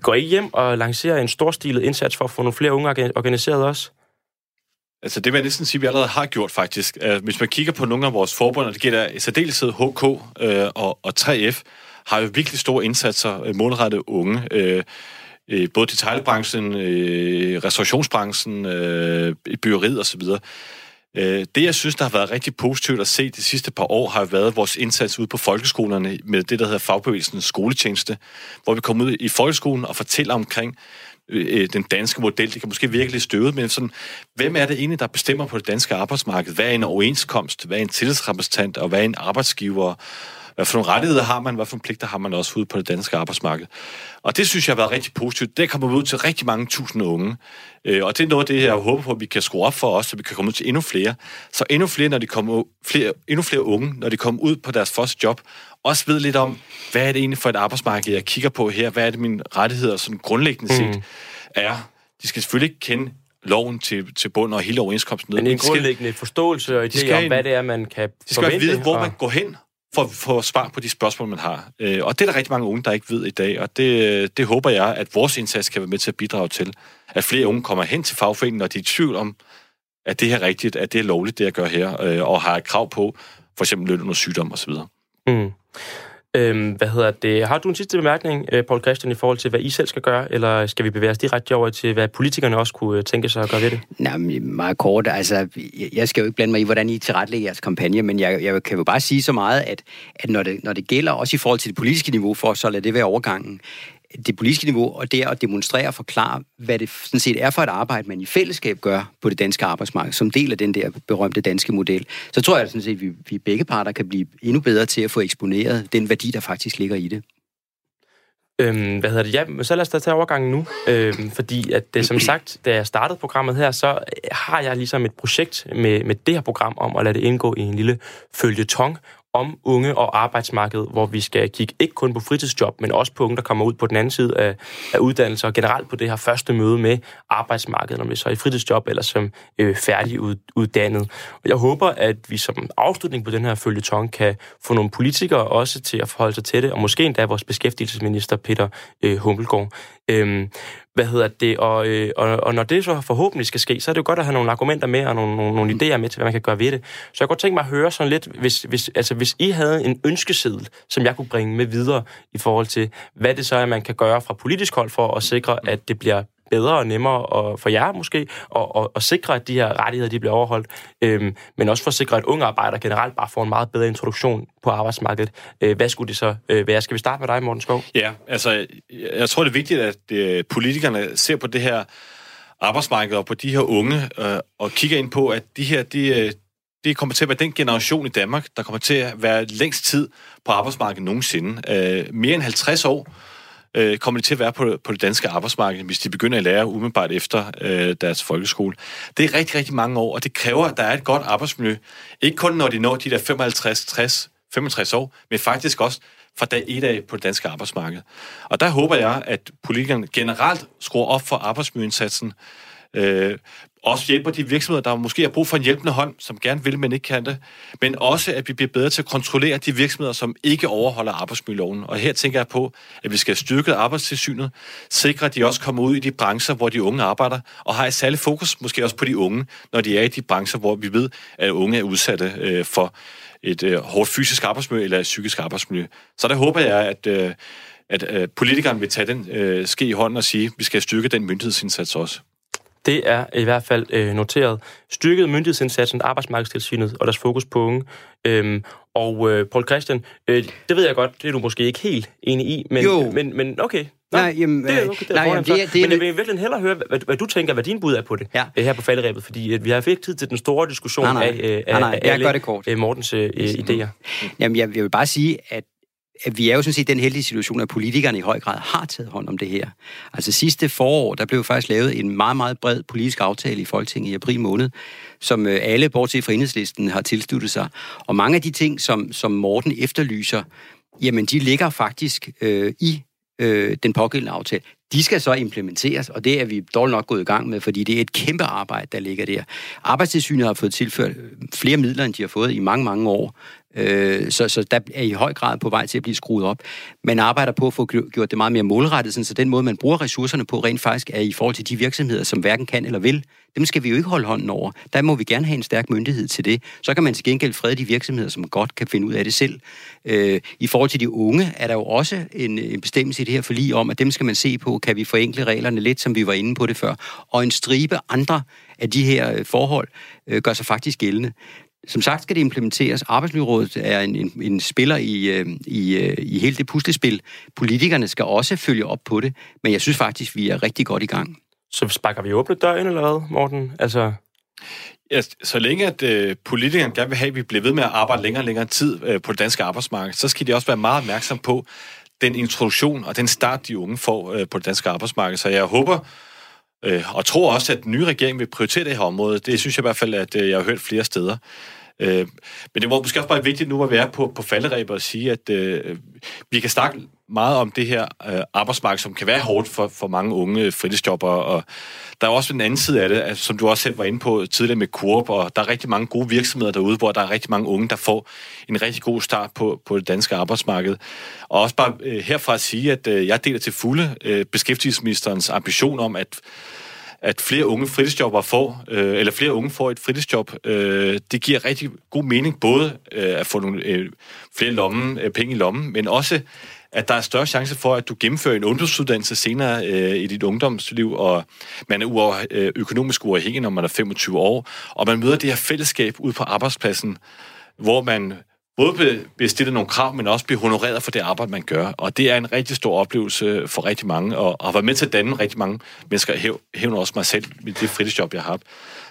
Går I hjem og lancerer en storstilet indsats for at få nogle flere unge organiseret også? Altså det vil jeg næsten sige, at vi allerede har gjort faktisk. Øh, hvis man kigger på nogle af vores forbund, og det gælder i særdeleshed HK øh, og, og 3F, har jo virkelig store indsatser øh, målrettet unge. Både detaljbranchen, restaurationsbranchen, byggeriet osv. Øh, det, jeg synes, der har været rigtig positivt at se de sidste par år, har været vores indsats ude på folkeskolerne med det, der hedder fagbevægelsens skoletjeneste, hvor vi kommer ud i folkeskolen og fortæller omkring øh, øh, den danske model. Det kan måske virke lidt støvet, men sådan, hvem er det egentlig, der bestemmer på det danske arbejdsmarked? Hvad er en overenskomst? Hvad er en tillidsrepræsentant? Og hvad er en arbejdsgiver? Hvad for nogle rettigheder har man? Hvad for nogle pligter har man også ude på det danske arbejdsmarked? Og det synes jeg har været rigtig positivt. Det kommer ud til rigtig mange tusind unge. Øh, og det er noget af det, jeg håber på, at vi kan skrue op for os, så vi kan komme ud til endnu flere. Så endnu flere, når de kommer, flere, endnu flere unge, når de kommer ud på deres første job, også ved lidt om, hvad er det egentlig for et arbejdsmarked, jeg kigger på her? Hvad er det, mine rettigheder sådan grundlæggende set mm. er? De skal selvfølgelig ikke kende loven til, til bund og hele overenskomsten. Men en grundlæggende forståelse og idé om, hvad det er, man kan De skal forvente, vide, hvor og... man går hen, for at få svar på de spørgsmål, man har. Øh, og det er der rigtig mange unge, der ikke ved i dag, og det, det håber jeg, at vores indsats kan være med til at bidrage til, at flere unge kommer hen til fagforeningen, når de er i tvivl om, at det her er rigtigt, at det er lovligt, det jeg gør her, øh, og har et krav på for eksempel løn under sygdom osv. Mm. Øhm, hvad hedder det? Har du en sidste bemærkning, øh, Paul Christian, i forhold til, hvad I selv skal gøre, eller skal vi bevæge os direkte over til, hvad politikerne også kunne øh, tænke sig at gøre ved det? Nej, meget kort. Altså, jeg skal jo ikke blande mig i, hvordan I tilrettelægger jeres kampagne, men jeg, jeg kan jo bare sige så meget, at, at når, det, når det gælder, også i forhold til det politiske niveau, for så lade det være overgangen, det politiske niveau, og det er at demonstrere og forklare, hvad det sådan set er for et arbejde, man i fællesskab gør på det danske arbejdsmarked, som del af den der berømte danske model, så tror jeg sådan set, at vi, vi begge parter kan blive endnu bedre til at få eksponeret den værdi, der faktisk ligger i det. Øhm, hvad hedder det? Ja, så lad os da tage overgangen nu. Øhm, fordi at det, som sagt, da jeg startede programmet her, så øh, har jeg ligesom et projekt med, med det her program om at lade det indgå i en lille følgetong om unge og arbejdsmarkedet, hvor vi skal kigge ikke kun på fritidsjob, men også på unge, der kommer ud på den anden side af, af uddannelse, og generelt på det her første møde med arbejdsmarkedet, om det så er i fritidsjob eller som øh, færdiguddannet. Og jeg håber, at vi som afslutning på den her følgetong kan få nogle politikere også til at forholde sig til det, og måske endda vores beskæftigelsesminister Peter øh, Hummelgaard. Øhm, hvad hedder det? Og, øh, og, og når det så forhåbentlig skal ske, så er det jo godt at have nogle argumenter med og nogle, nogle, nogle idéer med til, hvad man kan gøre ved det. Så jeg kunne godt tænke mig at høre sådan lidt, hvis, hvis, altså, hvis I havde en ønskeseddel, som jeg kunne bringe med videre i forhold til, hvad det så er, man kan gøre fra politisk hold for at sikre, at det bliver bedre og nemmere og for jer måske, og, og, og sikre, at de her rettigheder de bliver overholdt, øhm, men også for at sikre, at unge arbejdere generelt bare får en meget bedre introduktion på arbejdsmarkedet. Øh, hvad skulle det så øh, være? Skal vi starte med dig, Morten Skov? Ja, altså, jeg tror, det er vigtigt, at øh, politikerne ser på det her arbejdsmarked og på de her unge, øh, og kigger ind på, at de her, de, øh, det kommer til at være den generation i Danmark, der kommer til at være længst tid på arbejdsmarkedet nogensinde. Øh, mere end 50 år øh, kommer de til at være på, på det danske arbejdsmarked, hvis de begynder at lære umiddelbart efter øh, deres folkeskole. Det er rigtig, rigtig mange år, og det kræver, at der er et godt arbejdsmiljø. Ikke kun når de når de der 55, 60, 65 år, men faktisk også fra dag et af på det danske arbejdsmarked. Og der håber jeg, at politikerne generelt skruer op for arbejdsmiljøindsatsen, øh, også hjælper de virksomheder, der måske har brug for en hjælpende hånd, som gerne vil, men ikke kan det. Men også, at vi bliver bedre til at kontrollere de virksomheder, som ikke overholder arbejdsmiljøloven. Og her tænker jeg på, at vi skal styrke arbejdstilsynet, sikre, at de også kommer ud i de brancher, hvor de unge arbejder, og har et særligt fokus måske også på de unge, når de er i de brancher, hvor vi ved, at unge er udsatte øh, for et øh, hårdt fysisk arbejdsmiljø eller et psykisk arbejdsmiljø. Så der håber jeg, at, øh, at øh, politikeren vil tage den øh, ske i hånden og sige, at vi skal styrke den myndighedsindsats også. Det er i hvert fald øh, noteret. Styrket myndighedsindsatsen, arbejdsmarkedstilsynet og deres fokus på unge. Øhm, og øh, Paul Christian, øh, det ved jeg godt, det er du måske ikke helt enig i, men, Jo. men, men okay. Nå, Nej, jamen, det er øh, okay, det er nej, jamen, det er- det er Men jeg vil virkelig hellere høre, hvad, hvad du tænker, hvad din bud er på det Ja. øh, her på falderæbet, fordi at vi har ikke tid til den store diskussion Nej, nej. af, øh, af, Nej, nej, af jeg alle gør det kort. øh, Mortens øh, øh, idéer. Jamen, jeg, jeg vil bare sige, at vi er jo sådan set i den heldige situation, at politikerne i høj grad har taget hånd om det her. Altså sidste forår, der blev faktisk lavet en meget, meget bred politisk aftale i Folketinget i april måned, som øh, alle, bortset fra enhedslisten, har tilsluttet sig. Og mange af de ting, som, som Morten efterlyser, jamen de ligger faktisk øh, i øh, den pågældende aftale. De skal så implementeres, og det er vi dårligt nok gået i gang med, fordi det er et kæmpe arbejde, der ligger der. Arbejdstilsynet har fået tilført øh, flere midler, end de har fået i mange, mange år. Øh, så, så der er i høj grad på vej til at blive skruet op. Man arbejder på at få gjort det meget mere målrettet, sådan, så den måde, man bruger ressourcerne på, rent faktisk er i forhold til de virksomheder, som hverken kan eller vil. Dem skal vi jo ikke holde hånden over. Der må vi gerne have en stærk myndighed til det. Så kan man til gengæld frede de virksomheder, som godt kan finde ud af det selv. Øh, I forhold til de unge er der jo også en, en bestemmelse i det her forlig om, at dem skal man se på, kan vi forenkle reglerne lidt, som vi var inde på det før. Og en stribe andre af de her øh, forhold øh, gør sig faktisk gældende. Som sagt skal det implementeres. Arbejdsmiljørådet er en, en, en spiller i, øh, i, øh, i hele det puslespil. Politikerne skal også følge op på det, men jeg synes faktisk, vi er rigtig godt i gang. Så sparker vi åbne døren, eller hvad, Morten? Altså, Ja, så længe at øh, politikerne gerne vil have, at vi bliver ved med at arbejde længere og længere tid øh, på det danske arbejdsmarked, så skal de også være meget opmærksom på den introduktion og den start, de unge får øh, på det danske arbejdsmarked. Så jeg håber øh, og tror også, at den nye regering vil prioritere det her område. Det synes jeg i hvert fald, at øh, jeg har hørt flere steder. Øh, men det var måske også bare vigtigt nu, at være på, på falderæbet, og sige, at øh, vi kan snakke meget om det her øh, arbejdsmarked, som kan være hårdt for, for mange unge fritidsjobber, og der er også en anden side af det, altså, som du også selv var inde på tidligere med Coop, og der er rigtig mange gode virksomheder derude, hvor der er rigtig mange unge, der får en rigtig god start på, på det danske arbejdsmarked. Og også bare øh, herfra at sige, at øh, jeg deler til fulde øh, beskæftigelsesministerens ambition om, at at flere unge fritidsjobber får, øh, eller flere unge får et fritidsjob, øh, det giver rigtig god mening, både øh, at få nogle øh, flere lomme, øh, penge i lommen, men også at der er større chance for, at du gennemfører en ungdomsuddannelse senere øh, i dit ungdomsliv, og man er uaf, øh, økonomisk uafhængig, når man er 25 år, og man møder det her fællesskab ud på arbejdspladsen, hvor man både bliver stillet nogle krav, men også bliver honoreret for det arbejde, man gør. Og det er en rigtig stor oplevelse for rigtig mange, og, har været med til at danne rigtig mange mennesker, hæv, hævner også mig selv med det fritidsjob, jeg har haft.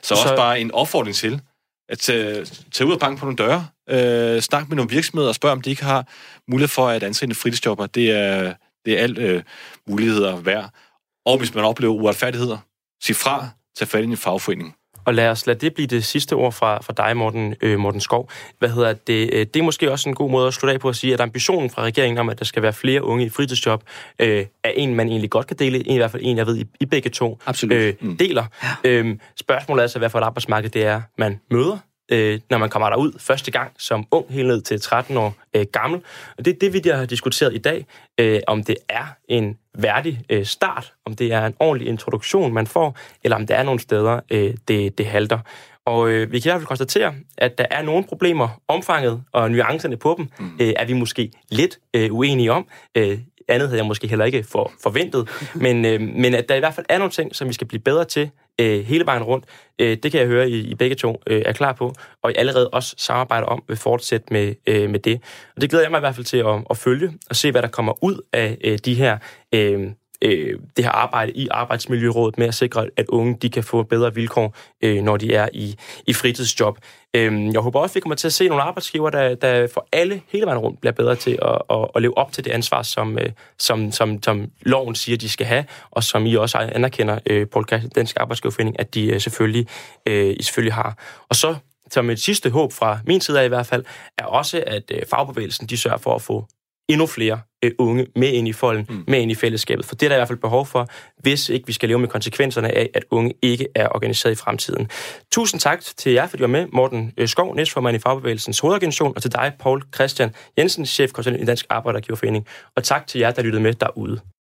Så, Så- også bare en opfordring til, at tage, tage ud og banke på nogle døre, øh, snak med nogle virksomheder og spørg, om de ikke har mulighed for at ansætte en fritidsjobber. Det er, det er alt øh, muligheder værd. Og hvis man oplever uretfærdigheder, sig fra, tag fat i en fagforening. Og lad os lade det blive det sidste ord fra, fra dig, Morten, øh, Morten Skov. Hvad hedder det? Øh, Det er måske også en god måde at slutte af på at sige, at ambitionen fra regeringen om, at der skal være flere unge i fritidsjob, øh, er en, man egentlig godt kan dele. En, I hvert fald en, jeg ved, I, I begge to Absolut. øh, deler. Ja. Øhm, spørgsmålet er så, hvad for et arbejdsmarked det er, man møder, øh, når man kommer derud første gang som ung, helt ned til 13 år øh, gammel. Og det er det, vi har diskuteret i dag, øh, om det er en værdig øh, start, om det er en ordentlig introduktion, man får, eller om der er nogle steder, øh, det, det halter. Og øh, vi kan i hvert fald konstatere, at der er nogle problemer. Omfanget og nuancerne på dem mm. øh, er vi måske lidt øh, uenige om. Øh, andet havde jeg måske heller ikke for, forventet. Men, øh, men at der i hvert fald er nogle ting, som vi skal blive bedre til øh, hele vejen rundt. Øh, det kan jeg høre, I, I begge to øh, er klar på, og I allerede også samarbejder om at fortsætte med, øh, med det. Og det glæder jeg mig i hvert fald til at, at følge og se, hvad der kommer ud af øh, de her øh, øh, det her arbejde i Arbejdsmiljørådet med at sikre, at unge de kan få bedre vilkår, øh, når de er i, i fritidsjob. Øh, jeg håber også, at vi kommer til at se nogle arbejdsgiver, der, der for alle hele vejen rundt bliver bedre til at, at, at leve op til det ansvar, som, øh, som, som, som loven siger, de skal have, og som I også anerkender, øh, Paul Christian, Dansk Arbejdsgiverforening, at de øh, selvfølgelig, øh, I selvfølgelig har. Og så som et sidste håb fra min side af i hvert fald, er også, at øh, fagbevægelsen de sørger for at få endnu flere øh, unge med ind i folden, mm. med ind i fællesskabet. For det er der i hvert fald behov for, hvis ikke vi skal leve med konsekvenserne af, at unge ikke er organiseret i fremtiden. Tusind tak til jer, fordi du var med, Morten øh, Skov, næstformand i Fagbevægelsens hovedorganisation, og til dig, Paul Christian Jensen, chefkonsulent i Dansk Arbejdergiverforening. Og tak til jer, der lyttede med derude.